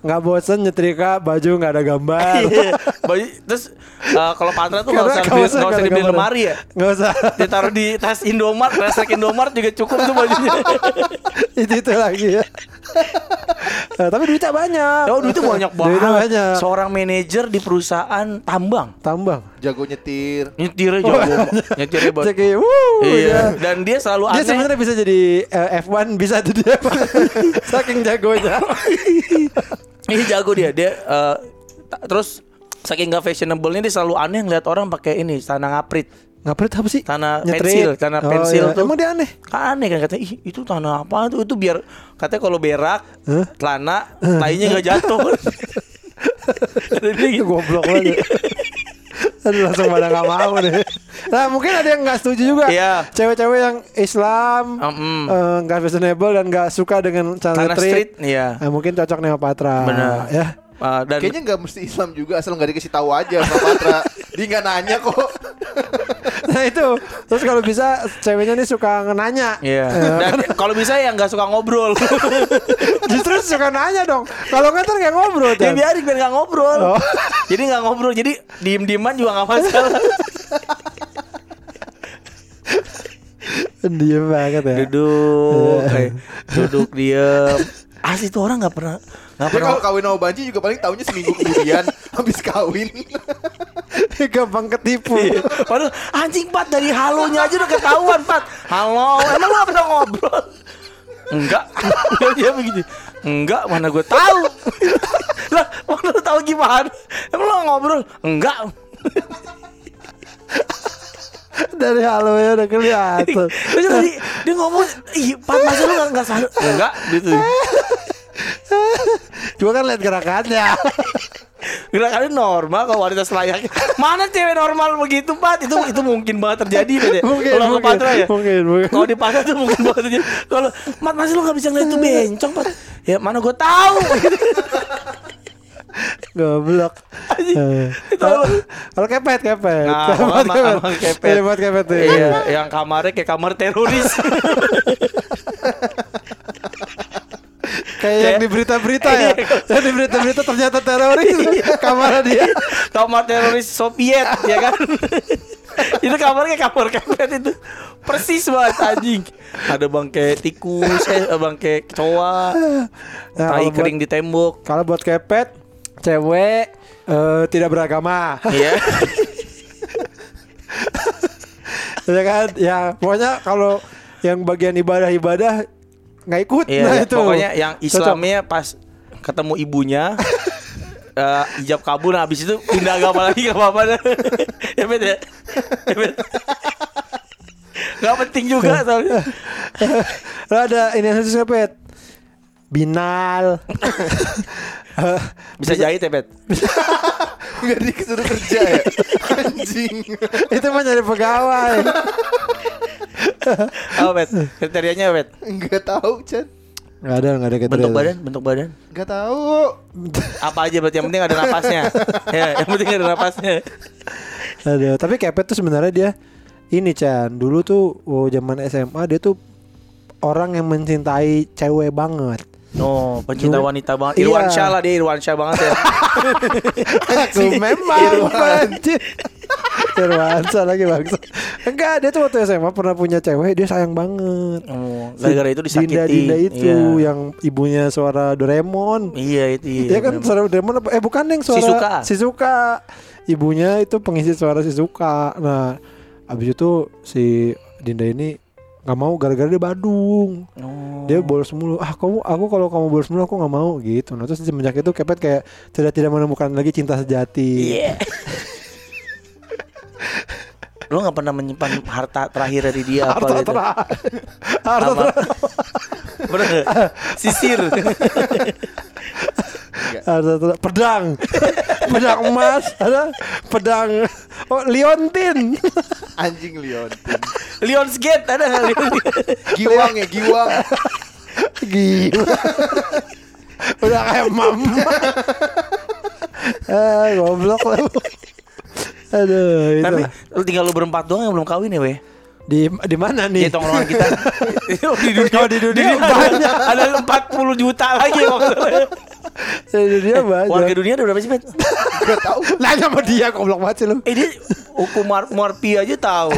nggak bosen nyetrika baju nggak ada gambar. Iya. Baju terus eh, kalau Patra tuh nggak usah nggak di, usah usah dibeli lemari ya Nggak usah. ditaruh di tas Indomart resek Indomart juga cukup tuh bajunya itu itu lagi ya. Eh, tapi duitnya banyak. oh duitnya banyak banget Duitnya banyak. seorang manajer di perusahaan tambang Tambang. Jago nyetir. nyetirnya jago nyetirnya buat Cek wuh, iya ya. dan dia selalu Dia aneh sebenarnya bisa jadi eh, F1 bisa tuh dia. Saking jagonya. Ini jago dia. Dia ta- terus saking gak fashionable-nya dia selalu aneh ngeliat orang pakai ini tanah ngaprit. Ngapret apa sih? Tanah Nyetrit. pensil, tanah Oh, pensil iya. tuh. Emang dia aneh. Kan aneh kan katanya, ih itu tanah apa tuh? Itu biar katanya kalau berak, Hah? celana, tainya gak jatuh. Kata dia gitu. Goblok banget. Aduh langsung pada gak mau deh. Nah mungkin ada yang gak setuju juga. Iya. Cewek-cewek yang Islam Mm-mm. eh, nggak fashionable dan gak suka dengan Tanah celana street, street. iya. Nah, mungkin cocok nih sama Patra. Benar. Ya. Eh, dan Kayaknya nggak mesti Islam juga asal nggak dikasih tahu aja sama Patra. Dia nggak nanya kok. Nah itu. Terus kalau bisa ceweknya nih suka nanya. Iya. Eh, Dan kalau bisa yang nggak suka ngobrol. Justru suka nanya dong. Kalau nggak ntar nggak ngobrol. ya Chan. biarin biar nggak ngobrol. Oh. Jadi nggak ngobrol. Jadi diem dieman juga nggak masalah. Diem banget ya. duduk kayak duduk diem asli tuh orang nggak pernah Dia pernah kalau kawin sama Banci juga paling tahunya seminggu kemudian habis kawin. Gampang ketipu. Iya. Padahal anjing Pat dari halonya aja udah ketahuan Pat. Halo emang lu pernah ngobrol? Enggak. Dia begitu Enggak mana gue tahu. Lah mana lu tahu gimana? Emang lu ngobrol? Enggak. Dari halo ya udah kelihatan. Terus tadi dia ngomong Ih Pat masa lu gak, gak sadar? Enggak gitu Gua kan lihat gerakannya. Gerakannya normal kalau wanita selayaknya. Mana cewek normal begitu, Pat? Itu itu mungkin banget terjadi, Pat. ya? Mungkin, Kalau ke Patra ya. mungkin, mungkin. Kalau di pasar tuh mungkin banget terjadi. Kalau Mat masih lu gak bisa ngeliat itu bencong, Pat. Ya mana gue tahu. Goblok. Eh, Kalau kepet kepet. Nah, Kepet, kepet. kepet. Iya, buat kepet tuh. Iya, yang kamarnya kayak kamar teroris. Kayak yang di berita-berita ya. Yang di berita-berita ternyata teroris. Kamar dia. kamar teroris Soviet, ya kan? itu kamarnya kamar kepet itu. Persis banget anjing. Ada bangke tikus, eh bangke kecoa. Nah, Tai kalau buat- kering di tembok. Kalau buat kepet, cewek eh, tidak beragama. Iya. ya kan? Ya, pokoknya kalau yang bagian ibadah-ibadah nggak ikut. Iya, nah iya. itu. pokoknya yang Cocok. Islamnya pas ketemu ibunya eh ijab kabul nah, habis itu pindah agama lagi gak apa-apa dah. ya bet ya. Ya, Bet. Gak penting juga soalnya. Lo ada ini nggak, Pet? Binal. Bisa jahit ya bet. Biar disuruh kerja ya. Anjing. itu mah nyari pegawai. Apa bet? Kriterianya apa, bet? Enggak tahu, Chan. Gak ada, gak ada kriteria. Bentuk badan, bentuk badan. Enggak tahu. Apa aja berarti yang penting ada napasnya. ya, yang penting ada napasnya. Aduh, tapi Kepet tuh sebenarnya dia ini Chan, dulu tuh oh, zaman SMA dia tuh orang yang mencintai cewek banget. Oh, pencinta Dulu- wanita banget. Iya. Irwan Syah lah dia Irwan Syah banget ya. Aku memang Irwan. Irwansa lagi bangsa. Enggak, dia tuh waktu SMA pernah punya cewek, dia sayang banget. Oh, gara-gara itu disakiti. Dinda Dinda itu Iya. yang ibunya suara Doraemon. Iya itu. Iya, Iya kan suara Doraemon apa? Eh bukan yang suara Shizuka. Shizuka. Ibunya itu pengisi suara Shizuka. Nah, abis itu si Dinda ini nggak mau gara-gara dia Badung. Oh. Dia bolos mulu. Ah, kamu aku kalau kamu bolos mulu aku nggak mau gitu. Nah, terus semenjak itu Kepet kayak sudah tidak menemukan lagi cinta sejati. Iya. Lo gak pernah menyimpan harta terakhir dari dia apa Harta gitu? terakhir. Harta Apa? terakhir. Bener nggak? Sisir. Harta terakhir. Pedang. pedang emas. Ada pedang. Oh, liontin. Anjing Leontin. Lions Gate ada nggak? Giwang ya, giwang. Gila. Udah kayak mama. ah, goblok lu. Aduh, itu. Tapi lu tinggal lu berempat doang yang belum kawin ya, weh? di di mana Di nih? tongkrongan kita. Oh, di dunia, di dunia ada, banyak. ada 40 juta lagi maksudnya. Dunia Warga banyak. dunia ada berapa sih, Bet? Enggak tahu. Nanya sama dia goblok banget sih lu. Eh dia hukum Mar Marpi aja tahu.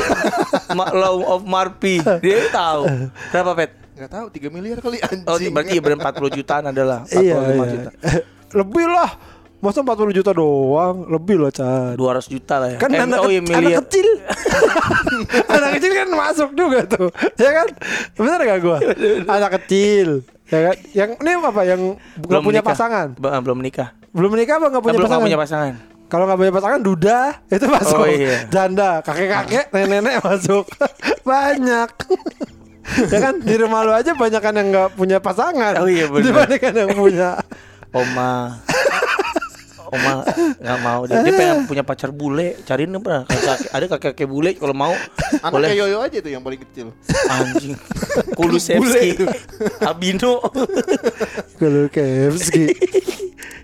Ma Law of Marpi. Dia tahu. Berapa, Pet? Enggak tahu 3 miliar kali anjing. Oh, berarti ber 40 jutaan adalah 45 Iya, iya. juta. Lebih lah. Masa 40 juta doang? Lebih loh, Chan. 200 juta lah ya. Kan Eh, anak, oh iya, anak miliar. kecil Anak kecil kan masuk juga tuh Ya kan Bener gak gua Anak kecil Ya kan Yang ini apa Yang belum punya menikah. pasangan Ba- belum menikah. Belum menikah apa gak punya belum nggak pasangan punya pasangan. Kalau nggak punya pasangan duda itu masuk. Oh, iya. Janda, kakek-kakek, nenek-nenek masuk. banyak. ya kan di rumah lu aja banyak kan yang nggak punya pasangan. Oh, iya, bener. Dibandingkan yang punya. Oma Oma nggak mau. Dia, dia pengen punya pacar bule. Cariin apa kakek, ada kakek kakek bule kalau mau. Anaknya boleh. Yoyo aja tuh yang paling kecil. anjing. Kulusevski Abino Kalau Kevski.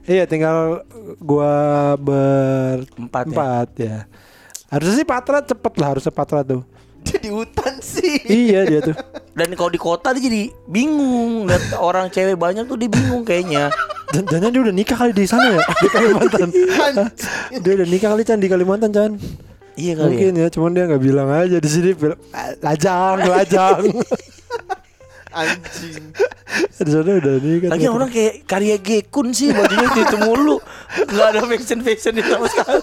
iya tinggal gua berempat empat ya? ya. Harusnya sih Patra cepet lah harusnya Patra tuh. Dia di hutan sih. iya dia tuh. dan kalau di kota dia jadi bingung lihat orang cewek banyak tuh dia bingung kayaknya Dan jangan dia udah nikah kali di sana ya di Kalimantan. dia udah nikah kali Chan di Kalimantan Chan. iya kali Mungkin ya, cuman dia nggak bilang aja di sini bilang, "Ah, lajang, lajang. Anjing. di sana udah nikah. Lagi orang kayak karya Gekun sih bajunya itu, itu mulu nggak ada fashion fashion di sama sekali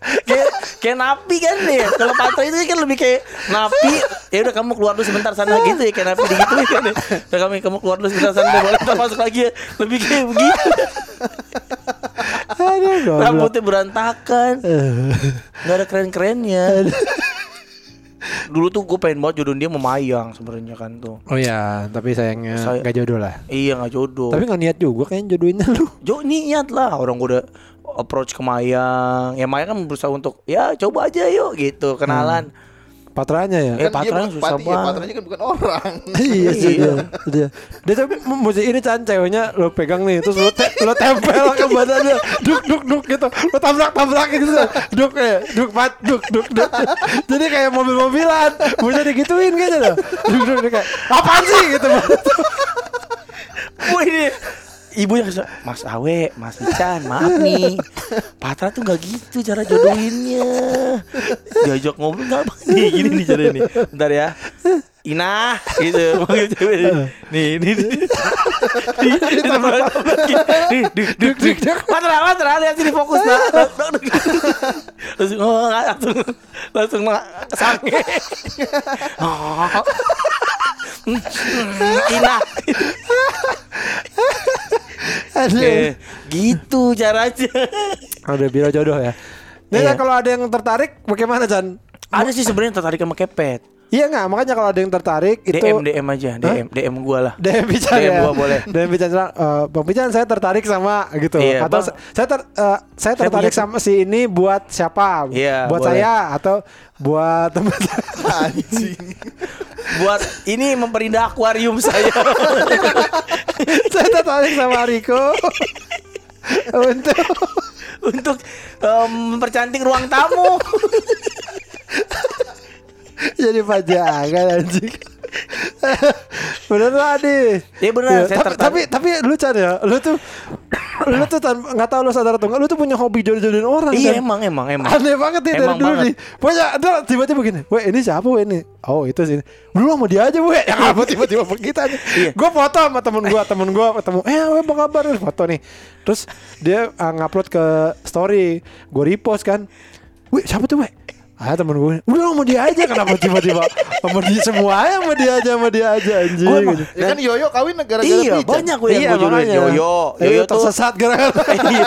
kayak kayak napi kan deh kalau patra itu kan lebih kayak napi. Ya udah kamu keluar dulu sebentar sana gitu ya kayak napi gitu kan ya. udah kamu kamu keluar dulu sebentar sana boleh ntar masuk lagi ya. Lebih kayak begitu. Goblok. rambutnya berantakan. Eh, nggak ada keren kerennya dulu tuh gue pengen banget jodohin dia sama Mayang sebenarnya kan tuh. Oh ya, tapi sayangnya Saya- nggak jodoh lah. iya nggak jodoh. Tapi nggak niat juga kayaknya jodohinnya lu. Jo niat lah. Orang gue udah approach ke Mayang ya Mayang kan berusaha untuk ya coba aja yuk gitu kenalan Patranya ya. Eh, Kan dia patranya susah pati ya, banget. patranya kan bukan orang. iya sih Iya. dia. dia. Dia tuh m- mesti ini Chan ceweknya lo pegang nih terus lo, te- lo tempel ke badannya duk duk duk gitu lo tabrak tabrak gitu duk ya duk pat duk duk duk jadi kayak mobil-mobilan bisa digituin kayaknya loh duk duk duk kayak apaan sih gitu Wah ini ibunya kesel, Mas Awe, Mas Ican, maaf nih. Patra tuh gak gitu cara jodohinnya. Diajak ngobrol gak apa Nih gini nih caranya nih Bentar ya. Ina gitu. Manggil cewek nih nih nih nih nih. Duk duk duk. Patra Patra lihat sini fokus langsung oh, langsung langsung ma- sange. Oh. Ina. Aduh. Gitu caranya. Udah biro jodoh ya. Iya. kan kalau ada yang tertarik bagaimana Chan? Ada sih sebenarnya tertarik sama kepet. Iya nggak makanya kalau ada yang tertarik itu DM DM aja, DM DM gua lah. DM Pican DM ya. gua boleh. DM bilang, "Eh, Bang Pican saya tertarik sama gitu Iya, atau Bang. saya ter, eh, saya tertarik punya- sama si ini buat siapa? Iya, buat boleh. saya atau buat teman Anjing. Buat ini memperindah akuarium saya. saya tertarik sama Riko untuk untuk em, mempercantik ruang tamu. Jadi pajangan anjing. Bener lah nih. Iya, bener, saya tapi, tapi tapi lu Chan ya, lu tuh lu tuh nggak tahu lu sadar atau enggak, lu tuh punya hobi jodoh-jodohin orang. iya Chan. emang emang emang. Aneh banget nih dari dulu banget. nih. Pokoknya tiba-tiba begini. Weh ini siapa weh ini? Oh itu sih. Dulu sama dia aja weh. Ya apa tiba-tiba begitu aja. Iya. Gue foto sama temen gue. Temen gue ketemu. Eh weh apa kabar? Foto nih. Terus dia uh, ngupload ke story. Gue repost kan. Weh siapa tuh weh? Ah temen gue Udah sama dia aja Kenapa tiba-tiba Sama dia semua aja Sama dia aja Sama dia aja Anjing emang- gitu. Ya kan Yoyo kawin negara-gara Iya, Pican. banyak gue yang Iya gue Yoyo, Iya, Yoyo tuh tersesat gara-gara Iya.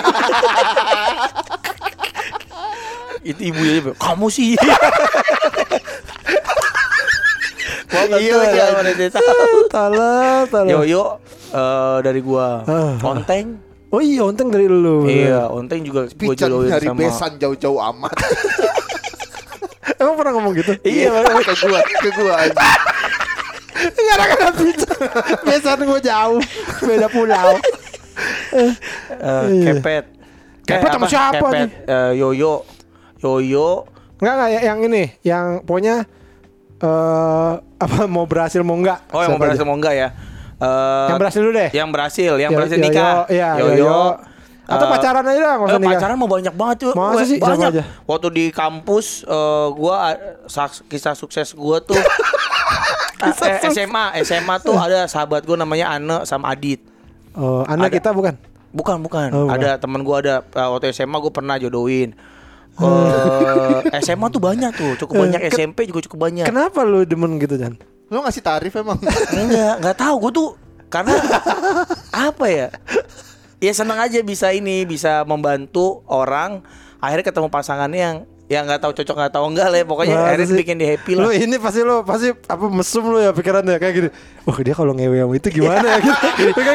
itu ibunya juga, kamu sih. Gua nggak Iya, tahu iya. ya, mana dia tahu. Tala tala Yoyo eh, dari gua. Ah. Onteng. Oh iya Onteng dari lu Iya, Onteng juga gua Pican jodohin dari sama. besan jauh-jauh amat. Emang pernah ngomong gitu? Iya, ke gua, ke gua anjing. Enggak ada kena pizza. Biasanya gue jauh, beda pulau. Eh, Iya. kepet. Kepet sama apa? siapa Kepet, eh, Yoyo. Yoyo. Enggak enggak yang ini, yang pokoknya eh apa mau berhasil mau enggak? Oh, yang mau berhasil aja? mau enggak ya? Eh, Yang berhasil dulu deh. Yang berhasil, yang Yo- berhasil Yoyo, nikah. Iya, Yoyo. Yoyo. Atau Eh, pacaran aja lah, Eh, pacaran mau banyak banget tuh. Masa sih? Banyak. aja? Waktu di kampus eh, gua sak- kisah sukses gua tuh eh, SMA, SMA tuh ada sahabat gua namanya Ane sama Adit. Oh, anak Ada. kita bukan? Bukan, bukan. Oh, bukan. Ada temen gua ada eh, waktu SMA gua pernah jodohin. Eh, SMA tuh banyak tuh, cukup banyak. ke- SMP juga cukup banyak. Kenapa lu demen gitu, Jan? Lu ngasih tarif emang. Enggak, enggak tahu gue tuh karena apa ya? Ya seneng aja bisa ini, bisa membantu orang akhirnya ketemu pasangannya yang yang nggak tahu cocok nggak tahu enggak lah ya. pokoknya Masa akhirnya sih? bikin dia happy Lu lah. ini pasti lu pasti apa mesum lu ya pikirannya kayak gini. Wah, dia kalau ngewe sama itu gimana ya gitu.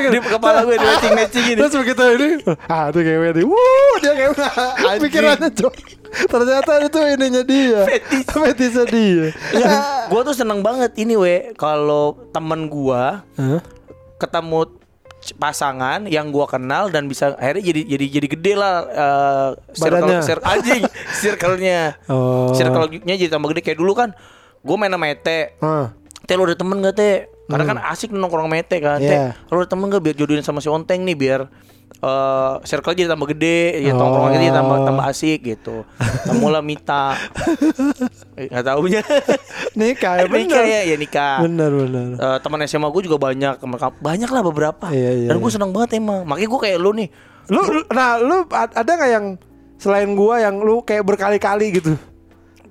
Di kepala gue di matching matching gini. Terus begitu ini, ah itu ngewe nih. Wuh, dia ngewe. Pikirannya cok. Ternyata itu ininya dia. Fetis. Fetisnya dia. gue tuh seneng banget ini we kalau temen gua Hah? ketemu pasangan yang gua kenal dan bisa akhirnya jadi jadi jadi gede lah eh, circle Badannya. circle anjing circle-nya. Oh. Circle-nya jadi tambah gede kayak dulu kan. Gue main sama Ete. Ah. Teh lu ada temen gak teh? Karena kan asik nongkrong sama Ete kan Hmm. Iya. Teh lu ada temen gak biar jodohin sama si Onteng nih Biar eh circle jadi tambah gede ya Oh. nongkrong jadi tambah tambah asik gitu Temulah Mita Eh, Gak taunya Nikah ya bener. Nikah ya, ya nikah Bener bener. Eh, Teman SMA gue juga banyak Banyak lah beberapa Iya, iya, Dan gue iya. seneng banget emang Makanya gue kayak lu nih Lu, lu- nah lu ada nggak yang selain gua yang lu kayak berkali-kali gitu?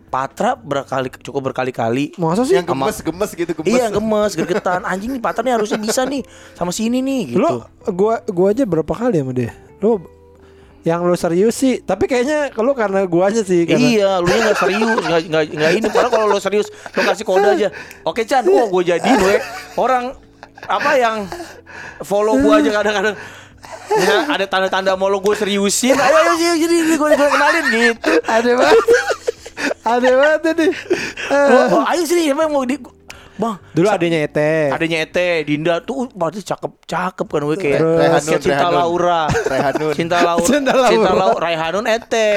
Patra berkali cukup berkali-kali Masa sih? Yang gemes-gemes gitu, gemes. Iya gemes, gergetan Anjing nih Patra nih harusnya bisa nih Sama si ini nih gitu Lu gua gua aja berapa kali sama dia? Lu yang lu serius sih, tapi kayaknya lu karena gua aja sih karena Iya, lu nya nggak serius, nggak nggak ini. Padahal kalau lu serius, lu kasih kode aja. Oke Chan, oh gue jadi gue orang apa yang follow gue aja kadang-kadang. Ya, ada tanda-tanda mau lo gue seriusin. Ayo ayo jadi gue kenalin gitu. ada banget. Ada banget ini. Eh, Oh, oh, ayo sini, emang mau di Bang, Dulu adanya Ete. adanya Ete, Dinda tuh pasti cakep cakep kan gue kayak Rehanun, Cinta Rehanun. Laura. Rehanun. Cinta Laura. Cinta Laura. Cinta Laura. Raihanun Ete.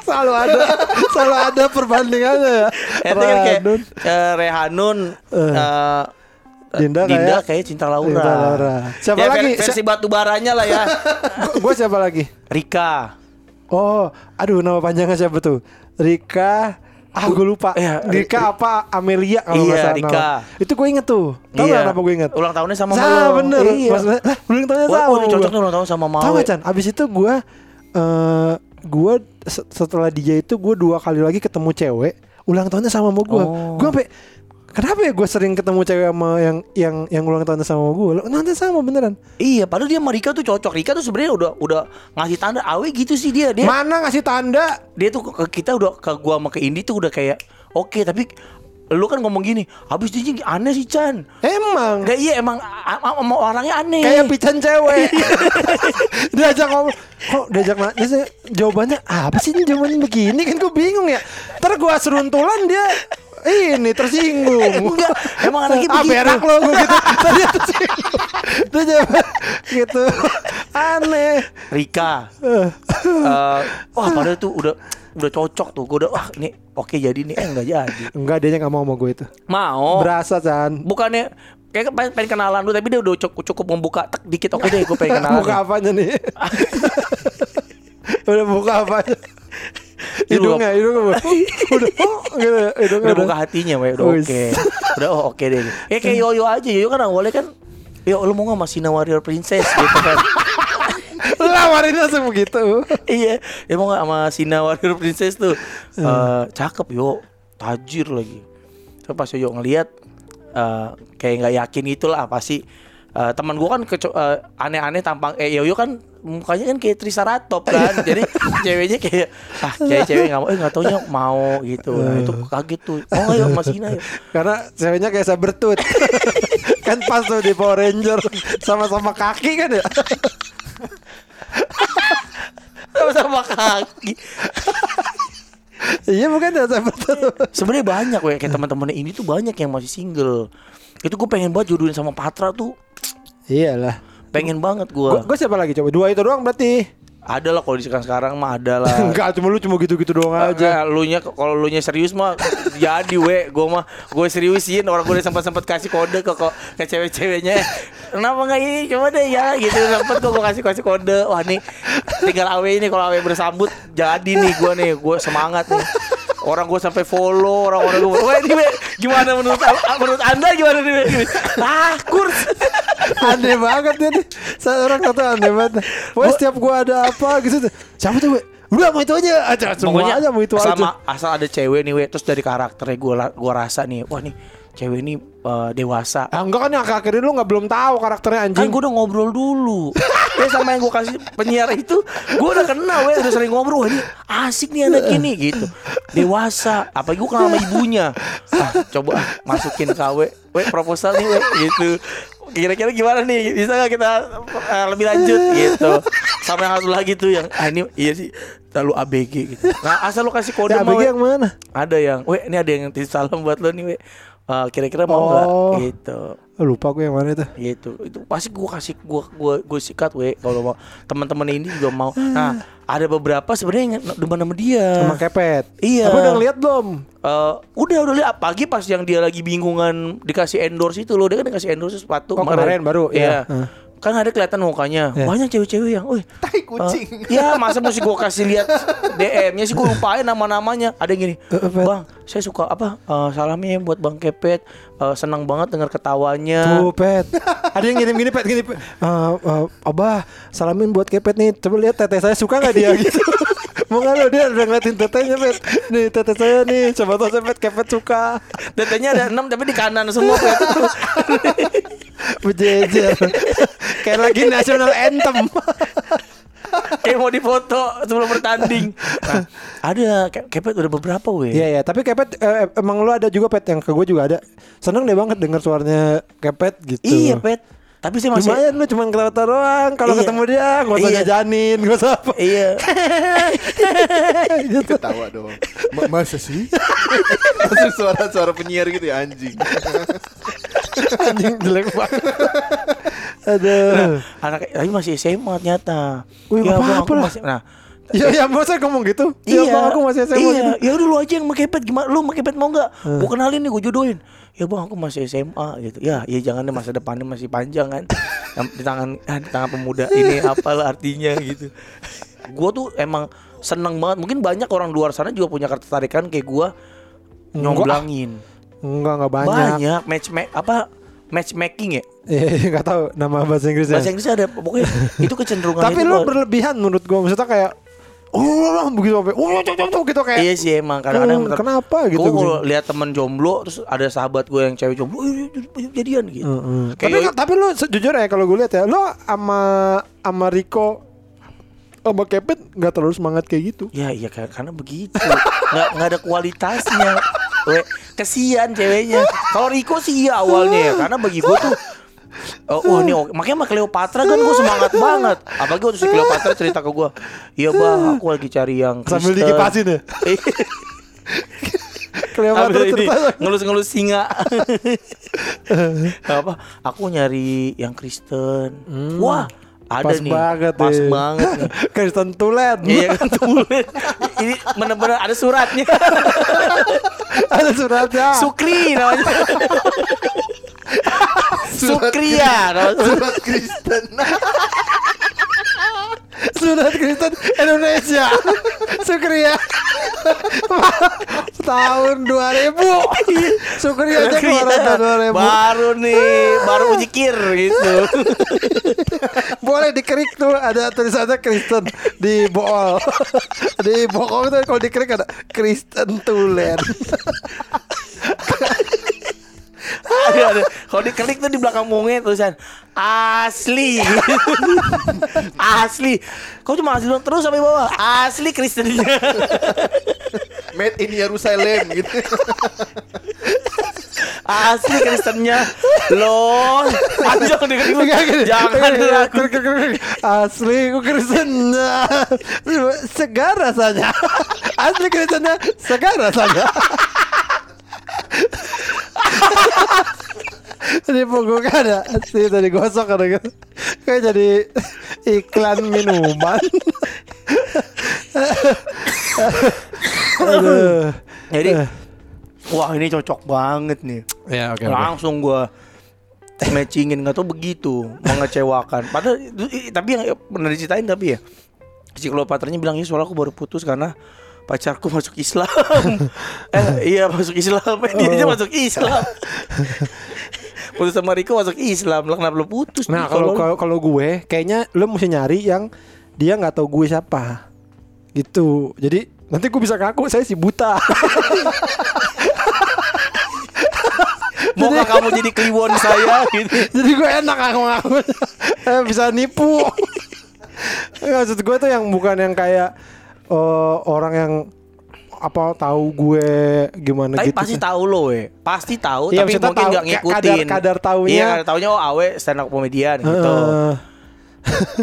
Selalu ada selalu ada perbandingannya ya. Ete kan kayak eh, Rehanun Eh. eh, Dinda Dinda kayak- kayak Cinta Laura. Cinta Laura. Siapa Ya, lagi? ver- Versi batu baranya lah ya. Gue siapa lagi? Rika. Oh, aduh nama panjangnya siapa tuh? Rika Ah gue lupa Iya, Rika apa Amelia kalau Iya, salah Rika. nama. Itu gue inget tuh Tahu Iya. nggak kenapa gue inget Ulang tahunnya sama Sama bener Iya. Maksudnya, Lah ulang tahunnya sama oh, cocok nih ulang tahun sama Mawe. Tahu gak Chan Abis itu gue eh Gue se- setelah DJ itu Gue dua kali lagi ketemu cewek ulang tahunnya sama sama gue. Oh. Gue sampai kenapa ya gue sering ketemu cewek sama yang yang yang ulang tahunnya sama gue? Ulang tahunnya sama beneran. Iya, padahal dia sama Rika tuh cocok. Rika tuh sebenarnya udah udah ngasih tanda awe gitu sih dia. Dia Mana ngasih tanda? dia tuh ke kita udah ke gua sama ke Indi tuh udah kayak oke tapi lu kan ngomong gini, habis dia aneh sih Chan. Emang Enggak iya emang sama orangnya aneh. kayak pican cewek. diajak ngomong, kok diajak nanya sih jawabannya apa sih ini jawabannya begini kan gue bingung ya. Ntar gue seruntulan dia ini tersinggung. Enggak, emang anaknya ah, begitu. berak lo gue gitu. Tadi tersinggung. Gitu. Aneh. Rika. Eh. Eh, wah padahal tuh udah udah cocok tuh. Gue udah wah ini oke jadi nih eh enggak jadi. Enggak dia nggak mau sama gue itu. Mau. Berasa Chan. Bukannya kayak pengen, pengen kenalan dulu tapi dia udah cukup, cukup membuka tek dikit oke deh gue pengen kenalan. Buka apanya nih? Udah buka apanya? Hidungnya, hidungnya udah, udah, oh, gitu, hidungnya udah buka hatinya we udah oke. Udah oh oke deh. Ya kayak yoyo aja. Yoyo kan awalnya kan yo lu mau nggak sama Sina Warrior Princess? Gitu kan. Lawarin langsung begitu. iya. Ya mau nggak sama Sina Warrior Princess tuh? Eh, cakep yo. Tajir lagi. Terus pas yoyo ngeliat eh, kayak nggak yakin gitulah pasti eh, teman gua kan eh, aneh-aneh tampang eh yoyo kan mukanya kan kayak Triceratops kan. Jadi ceweknya kayak ah kayak cewek nggak mau eh nggak taunya mau gitu. Nah, itu kaget tuh. Oh ayo sama Sina yuk Karena ceweknya kayak sabertut. kan pas tuh di Power Ranger sama-sama kaki kan ya. sama kaki. Iya bukan ya sebenarnya banyak weh. Kayak teman-teman ini tuh banyak yang masih single. Itu gue pengen banget jodohin sama Patra tuh Iyalah. pengen banget Gue gue siapa lagi coba? Dua itu doang berarti. ada lah kalau di sekarang sekarang mah ada lah. Enggak, cuma lu cuma gitu-gitu doang aja. Aja lu nya kalau lu nya serius mah jadi we. Gue mah gue seriusin. Orang gue udah sempat sempat kasih kode ke kok ke cewek-ceweknya. Kenapa nggak ini? Coba deh ya gitu. Sempet kok gue kasih kasih kode. Wah nih tinggal awe ini. Kalau awe bersambut jadi nih gue nih. Gue semangat nih. Orang gue sampai follow orang-orang gue wah ini we, gimana menurut menurut anda gimana nih ah kurs aneh banget dia nih. Saya orang satu aneh banget. Pokoknya setiap gua ada apa gitu. Siapa tuh, we? Udah mau itu aja. Aja semua aja mau itu asal, aja. asal ada cewek nih we terus dari karakternya gue gua rasa nih wah nih cewek ini eh, dewasa Ah, enggak kan yang akhir lu nggak belum tahu karakternya kan anjing. gue udah ngobrol dulu ya sama yang gue kasih penyiar itu gue udah kenal we udah sering ngobrol Wah, ini asik nih anak ini gitu dewasa apalagi gue kenal sama ibunya ah, coba ah, masukin KW we proposal nih we gitu kira-kira gimana nih? Bisa nggak kita eh, lebih lanjut? Gitu. Sama yang satu lagi tuh yang ah ini iya sih terlalu ABG gitu. Nah asal lu kasih kode Ya, mah, ABG we. yang mana? ada yang we ini ada yang salam buat lo nih we. Eh, kira-kira mau nggak? Oh. gitu Oh, lupa gue yang mana itu. gitu itu pasti gue kasih gue gue gue sikat we kalau mau teman-teman ini juga mau nah ada beberapa sebenarnya yang demen sama dia Sama kepet. Iya. Tapi udah ngeliat belum? Eh, udah udah lihat pagi pas yang dia lagi bingungan dikasih endorse itu loh dia kan dikasih endorse sepatu Oh, kemarin baru, iya iya. Heeh. Kan ada kelihatan mukanya Iya. banyak cewek-cewek yang wih Tai kucing. Eh, ya masa mesti gue kasih lihat DM-nya sih gue lupain nama-namanya. Ada yang gini, Eh, Pet. bang, saya suka apa? eh, salamnya buat bang Kepet. Eh, senang banget dengar ketawanya. Tuh, pet. Ada yang ngirim gini, pet, gini, pet. Eh, eh, Abah, salamin buat kepet nih. Coba lihat teteh saya suka nggak dia gitu. Mau nggak lo dia udah ngeliatin tetehnya, pet. Nih teteh saya nih. Coba tau saya pet, kepet suka. Tetenya ada enam tapi di kanan semua Pet. Bejejer. Kayak lagi national anthem. Kayak mau difoto sebelum bertanding. Nah, ada Ke- Kepet udah beberapa weh. Iya ya, tapi kepet eh, emang lu ada juga pet yang ke gue juga ada. Seneng deh banget denger suaranya kepet gitu. Iya Pet. Tapi saya masih Lumayan lu cuma ketawa doang Kalau Iya. ketemu dia Gak usah Iya. jajanin Gak usah apa Iya. gitu. Ketawa dong. Ma- masa sih? Langsung suara-suara penyiar gitu ya anjing. Anjing jelek banget Aduh Anak tapi masih SMA ternyata. Wih, Ya, apa-apa lah. masih- Nah, Ya ya masa ngomong gitu Ya bang aku masih SMA iya. gitu Ya udah lu aja yang mau kepet gimana? Lu mau kepet mau nggak? Gua kenalin nih, gua jodohin. Ya bang, aku masih SMA gitu. Ya, ya jangan deh masa depannya masih panjang kan. Yang di tangan ah, di tangan pemuda ini apalah artinya gitu. Gua tuh emang seneng banget. Mungkin banyak orang luar sana juga punya ketertarikan kayak gua nyomblangin. Enggak enggak banyak Banyak match ma- apa matchmaking ya. Iya Gak tahu nama bahasa Inggrisnya Bahasa Inggrisnya ada pokoknya itu kecenderungan Tapi itu lu berlebihan menurut gua Maksudnya kayak oh begitu sampai oh cok cok cok gitu kayak Iya sih emang kadang-kadang Hmm, kenapa gitu, Gue gitu. lihat temen jomblo terus ada sahabat gue yang cewek jomblo, "Eh, eh, jadian gitu. Heeh. Kayak tapi tapi lu sejujur ya kalau gue lihat ya lo sama sama Rico sama Kevin nggak terlalu semangat kayak gitu Ya iya kar- karena begitu nggak nggak ada kualitasnya We, kesian ceweknya kalau Riko sih iya awalnya ya karena bagi gue tuh Oh, wah ini oke. makanya sama Cleopatra kan gue semangat banget. Apalagi waktu si Cleopatra cerita ke gue, iya bah aku lagi cari yang sambil Kristen." dikipasin ya Cleopatra ini cerita ngelus-ngelus singa. apa? Aku nyari yang Kristen. Wah, ada pas nih. banget pas ya. banget nih. Kristen Tulen Iya kan tulen. Ini benar-benar ada suratnya. ada suratnya Sukri namanya. Sukria. Surat Kristen. surat Kristen Indonesia Sukria tahun 2000 Sukria aja keluaran tahun 2000 Baru nih, baru uji kir gitu. boleh dikerik tuh ada tulisannya Kristen di bool di bokong tuh kalau dikerik ada Kristen Tulen. Kalau diklik tuh di belakang mungnya tulisan asli. asli. Kau cuma asli doang terus sampai bawah. Asli Kristennya. Made in Yerusalem gitu. Asli Kristennya. Loh, panjang deh Enggak, gini. Jangan ragu. asli ku Kristen segar rasanya asli Kristennya segar rasanya Ini punggungnya ada Asli tadi gosok ada gitu Kayak jadi iklan minuman. Aduh. Jadi Wah ini cocok banget nih. Ya oke Langsung gua matchingin nggak tau begitu mengecewakan. Padahal tapi yang pernah diceritain tapi ya si Cleopatranya bilang ya soalnya aku baru putus karena pacarku masuk Islam. Eh iya masuk Islam. Eh, dia aja masuk Islam. Putus sama Riko masuk Islam. Lah kenapa lu putus Nah kalau kalau kalau gue kayaknya lo mesti nyari yang dia nggak tahu gue siapa. Gitu. Jadi nanti gue bisa ngaku saya si buta. maukah kamu jadi kliwon saya gitu. Jadi gue enak ngaku ngaku. Eh, bisa nipu. Maksud gue tuh yang bukan yang kayak eh, orang yang apa tahu gue gimana Tapi gitu. pasti tahu lo we Pasti tahu Iya, Tapi mungkin tahu, nggak ngikutin kadar- kadar taunya. Iya kadar taunya Oh awe stand up komedian gitu Eh,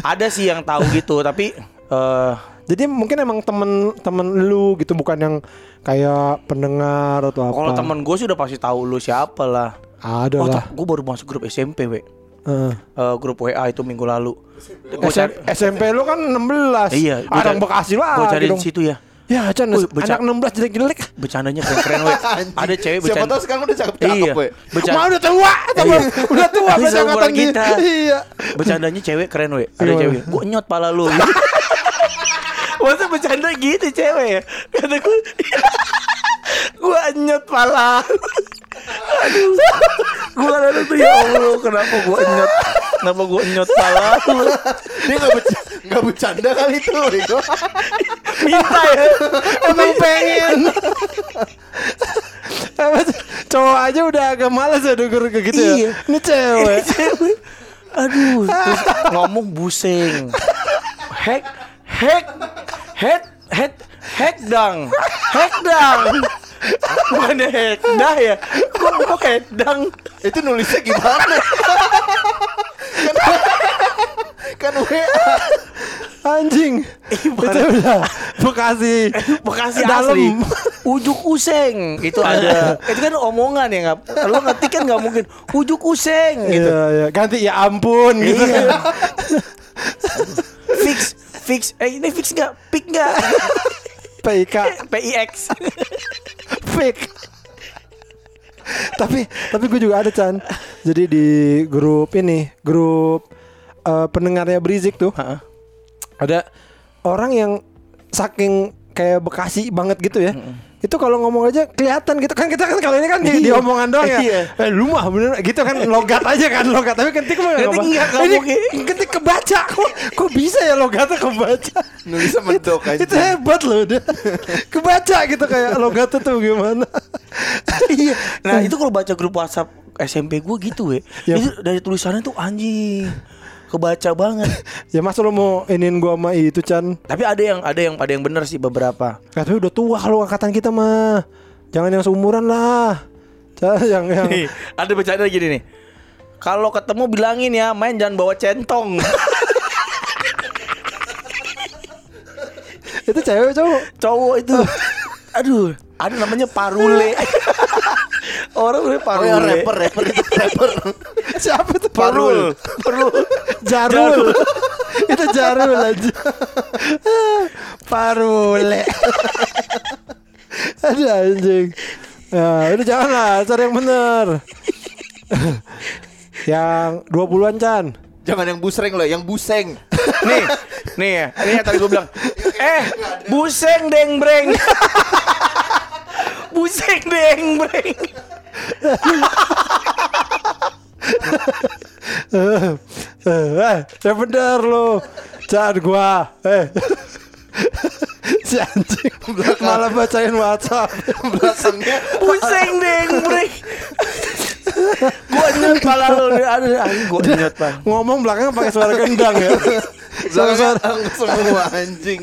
Ada sih yang tahu gitu Tapi eh jadi mungkin emang temen-temen lu gitu bukan yang kayak pendengar atau apa. Kalau temen gue sih udah pasti tahu lu siapa lah ada Oh lah. gue baru masuk grup SMP we Eh. Eh, Grup WA itu minggu lalu SM- SMP lu kan 16 Iya gua Ada cari- Bekasi lah Gue cari situ ya Ya Chan Anak 16 jelek-jelek Bercandanya keren-keren we. Ada cewek Siapa bercanda tahu sekarang udah cakep-cakep Iya we. Bercanda- Mau udah tua. Iya. Udah tua seumuran angkatan kita. Iya Bercandanya cewek keren we Ada Gimana? cewek Gue nyot pala lu Masa bercanda gitu cewek ya Kata gue Gue nyot pala Aduh. Gue ada tuh ya Allah Kenapa gue nyot? Kenapa gue nyot pala lu? Dia nggak bercanda, nggak bercanda kali itu. Minta ya. Emang pengen? Cowok aja udah agak males ya denger kayak gitu ya? Iya. Ini cewek. Aduh. Terus ngomong buseng Hek Hek Hek Hek Hek dang. Hek dang. Bukan hek dah ya Kok hek dang? Itu nulisnya gimana? kan, kan WA. Anjing. Itu udah. Bekasi. Bekasi Dalam. asli. Ujuk useng. Itu ada. Itu kan omongan ya nggak Lo ngetik kan nggak mungkin? Ujuk useng gitu. Iya, iya. Ganti ya ampun gitu. Iya. Fix Fix. Eh ini fix nggak? Pick nggak? PIK PIX fake. tapi tapi gue juga ada Chan. Jadi di grup ini, grup eh, pendengarnya Brizik tuh Heeh. ada orang yang saking kayak Bekasi banget gitu ya. Itu kalau ngomong aja kelihatan gitu kan kita kan kalau ini kan di, di Iya. omongan doang ya. Iya. Eh, lu mah bener gitu kan logat aja kan logat tapi ketik mah Ketik enggak, Ini ngomongnya. ketik kebaca kok kok bisa ya logatnya kebaca. Nulisnya mendok aja. itu hebat loh dia. kebaca gitu kayak logatnya tuh gimana. Iya. Nah itu kalau baca grup WhatsApp SMP gue gitu. Ya. Itu dari tulisannya tuh anjing. Kebaca banget. ya masa lu mau inin gua sama itu Chan. Tapi ada yang ada yang ada yang bener sih beberapa. Ya, tapi udah tua kalau angkatan kita mah. Jangan yang seumuran lah. Yang yang Nih, ada bercanda gini nih. Kalau ketemu bilangin ya, main jangan bawa centong. itu cewek cowok. Cowok itu. Aduh, ada namanya parule. Orang udah Oh parule. ya rapper, rapper itu rapper. Siapa tuh? Parul. Parul. Jarul. itu Jarul aja. Parule. Ada anjing. Nah, udah jangan lah, cari yang bener. yang 20-an Chan. Jangan yang busreng loh, yang buseng. nih, nih ya. Ini yang tadi gue bilang. Eh, buseng deng breng. buseng deng breng. Eh, yang bener lo. Chan gua. Eh. si anjing malah bacain WhatsApp. Belakangnya Buseng deng breng. gua nyet pala lu. Aduh, gua nyet. Ngomong belakang pakai suara gendang ya. belakangnya ang- semua anjing.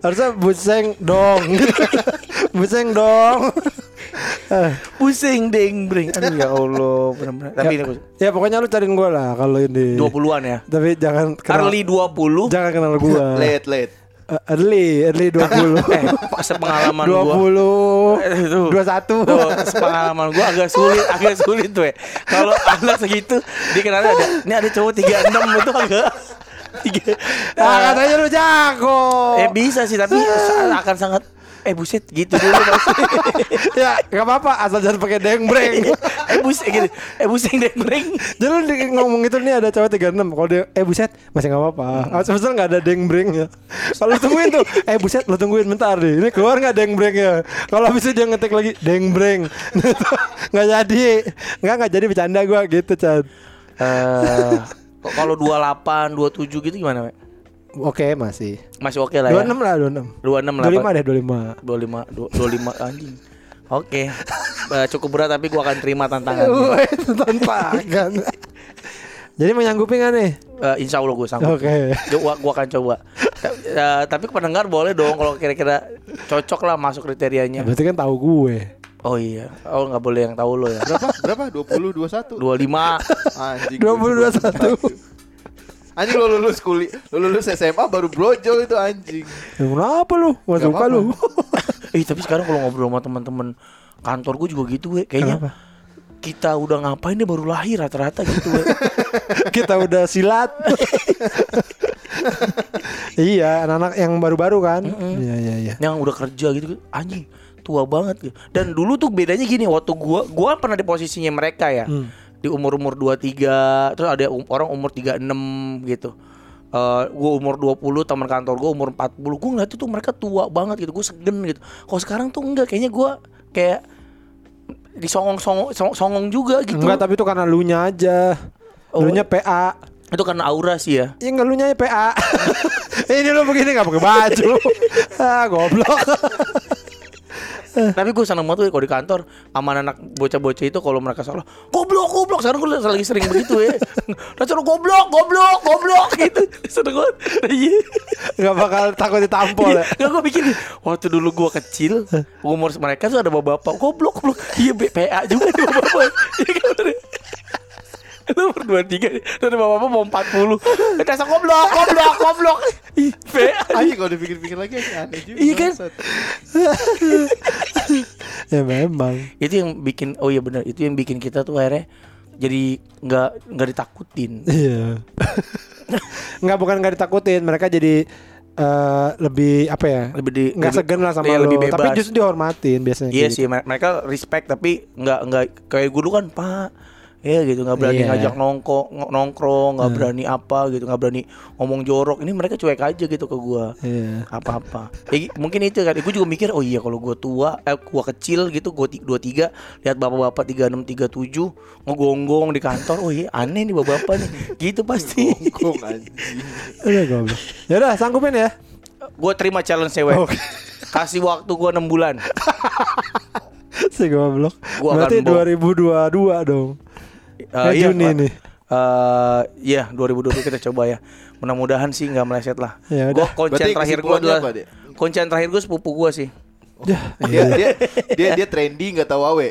Harusnya buseng dong buseng dong Pusing deng breng. Aduh ya Allah, benar-benar. Tapi ini gua- ya pokoknya lu cariin gue lah kalau ini 20-an ya. tapi jangan kenal Carly 20. jangan kenal gue Late, late. early early 20 Eh, sepengalaman gua. 20 Eh, itu. 21 Tuh, sepengalaman gua agak sulit, agak sulit tuh ya. Kalau anak segitu dikenalnya ada, ini ada cowok 36 itu agak tiga. ah katanya lu jago eh bisa sih tapi akan sangat eh buset gitu dulu maksudnya. ya nggak apa-apa asal jangan pakai dengbreng eh buset gitu. Eh buseng deh breng. jadi lu ngomong itu nih ada cowok 36 kalau dia eh buset masih nggak apa-apa. Ah, sebesar nggak ada dengbreng ya. Kalau tungguin tuh eh buset lu tungguin bentar deh. Ini keluar nggak dengbreng ya? Kalau habis itu dia ngetik lagi dengbreng nggak jadi. Nggak nggak jadi bercanda gua. Gitu Chan. Eh, kok kalau 28, 27 gitu gimana, Mek? Oke masih Masih oke lah ya. 26 lah 26 26 lah. 25 deh 25 25 du- 25 anjing. Oke. Eh, cukup berat tapi gua akan terima tantangan. Tantangan. Jadi menyanggupi gak nih? Eh, insya Allah gue sanggup. Oke. Gua, gua akan coba. Eh, tapi pendengar boleh dong kalau kira-kira cocok lah masuk kriterianya. Berarti kan tahu gue. Oh iya. Oh nggak boleh yang tahu lo ya. Berapa? Berapa? 20, 21. 25 Anjing. 20 21. Anjing lu lulus kuliah, lu lulus SMA baru brojo itu anjing. Ya, kenapa lu? Gak suka lu. Eh tapi sekarang kalau ngobrol sama teman-teman kantor gue juga gitu we. Kayaknya Kenapa? kita udah ngapain dia baru lahir rata-rata gitu we. Kita udah silat. iya, anak-anak yang baru-baru kan. Iya, iya, iya. yang udah kerja gitu anjing tua banget gitu. Dan dulu tuh bedanya gini waktu gua gua pernah di posisinya mereka ya. Hmm. Di umur-umur 23, terus ada um- orang umur 36 gitu. Eh gua umur 20, teman kantor gua umur 40. Gua ngeliat tuh mereka tua banget gitu. Gua segen gitu. Kalau sekarang tuh enggak kayaknya gua kayak disongong-songong song- songong juga gitu. Enggak, tapi itu karena lu nya aja. Oh. Lu nya PA. Itu karena aura sih ya. Ya enggak lu nya PA. Ini lu begini gak pakai baju. ah, goblok. Tapi gue seneng banget tuh kalau di kantor sama anak bocah-bocah itu kalau mereka salah goblok goblok sekarang gue lagi sering begitu ya. Rasanya goblok goblok goblok gitu. Seneng banget. Iya. Enggak bakal takut ditampol ya. Gak gue pikir waktu dulu gue kecil umur mereka tuh ada bapak-bapak goblok goblok. Iya BPA juga bapak-bapak. Iya kan bener. Itu umur dua tiga, ada bapak-bapak mau empat puluh. Dasar goblok, goblok, goblok. Anjing kalau dipikir-pikir lagi aneh juga. Iya kan? ya memang. itu yang bikin oh iya benar itu yang bikin kita tuh akhirnya jadi nggak nggak ditakutin Iya. Enggak bukan nggak ditakutin, mereka jadi eh, lebih apa ya? lebih di Nggak lebih- segan lah sama iya, lu, lebih bebas tapi justru dihormatin biasanya. iya kayak sih mer- mereka respect tapi nggak nggak kayak gue dulu kan pak Iya gitu nggak berani Iya. ngajak nongko nongkrong nggak berani apa gitu nggak berani ngomong jorok ini mereka cuek aja gitu ke gua Iya. apa-apa Eh, mungkin itu kan gue juga mikir oh iya kalau gua tua eh gua kecil gitu gua ti- 23 lihat bapak-bapak 36 37 ngegonggong di kantor oh iya aneh nih bapak-bapak nih gitu pasti Kok anjing. Udah goblok. Ya udah sanggupin ya. gue terima challenge cewek Oke. kasih waktu gua 6 bulan Si goblok. Gua Berarti bohong. 2022 dong. Eh, Eh, Juni Pak. nih. Eh, iya 2020 kita coba ya. Mudah-mudahan sih nggak meleset lah. Ya Gue konsen Berarti terakhir gue adalah konsen terakhir gue sepupu gue sih. Ya, Dia dia dia dia trendy nggak tahu awe.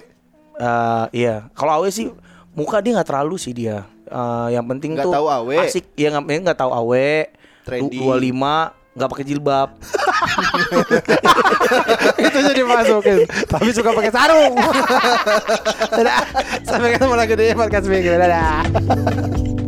Eh, iya. Kalau Awe sih muka dia nggak terlalu sih dia. Eh, yang penting Nggak tuh tahu Awe. asik. Ya nggak tahu Awe. Trendy. Dua lima nggak pakai jilbab. itu jadi masukin. Tapi suka pakai sarung. Sampai ketemu lagi di podcast minggu. Dadah.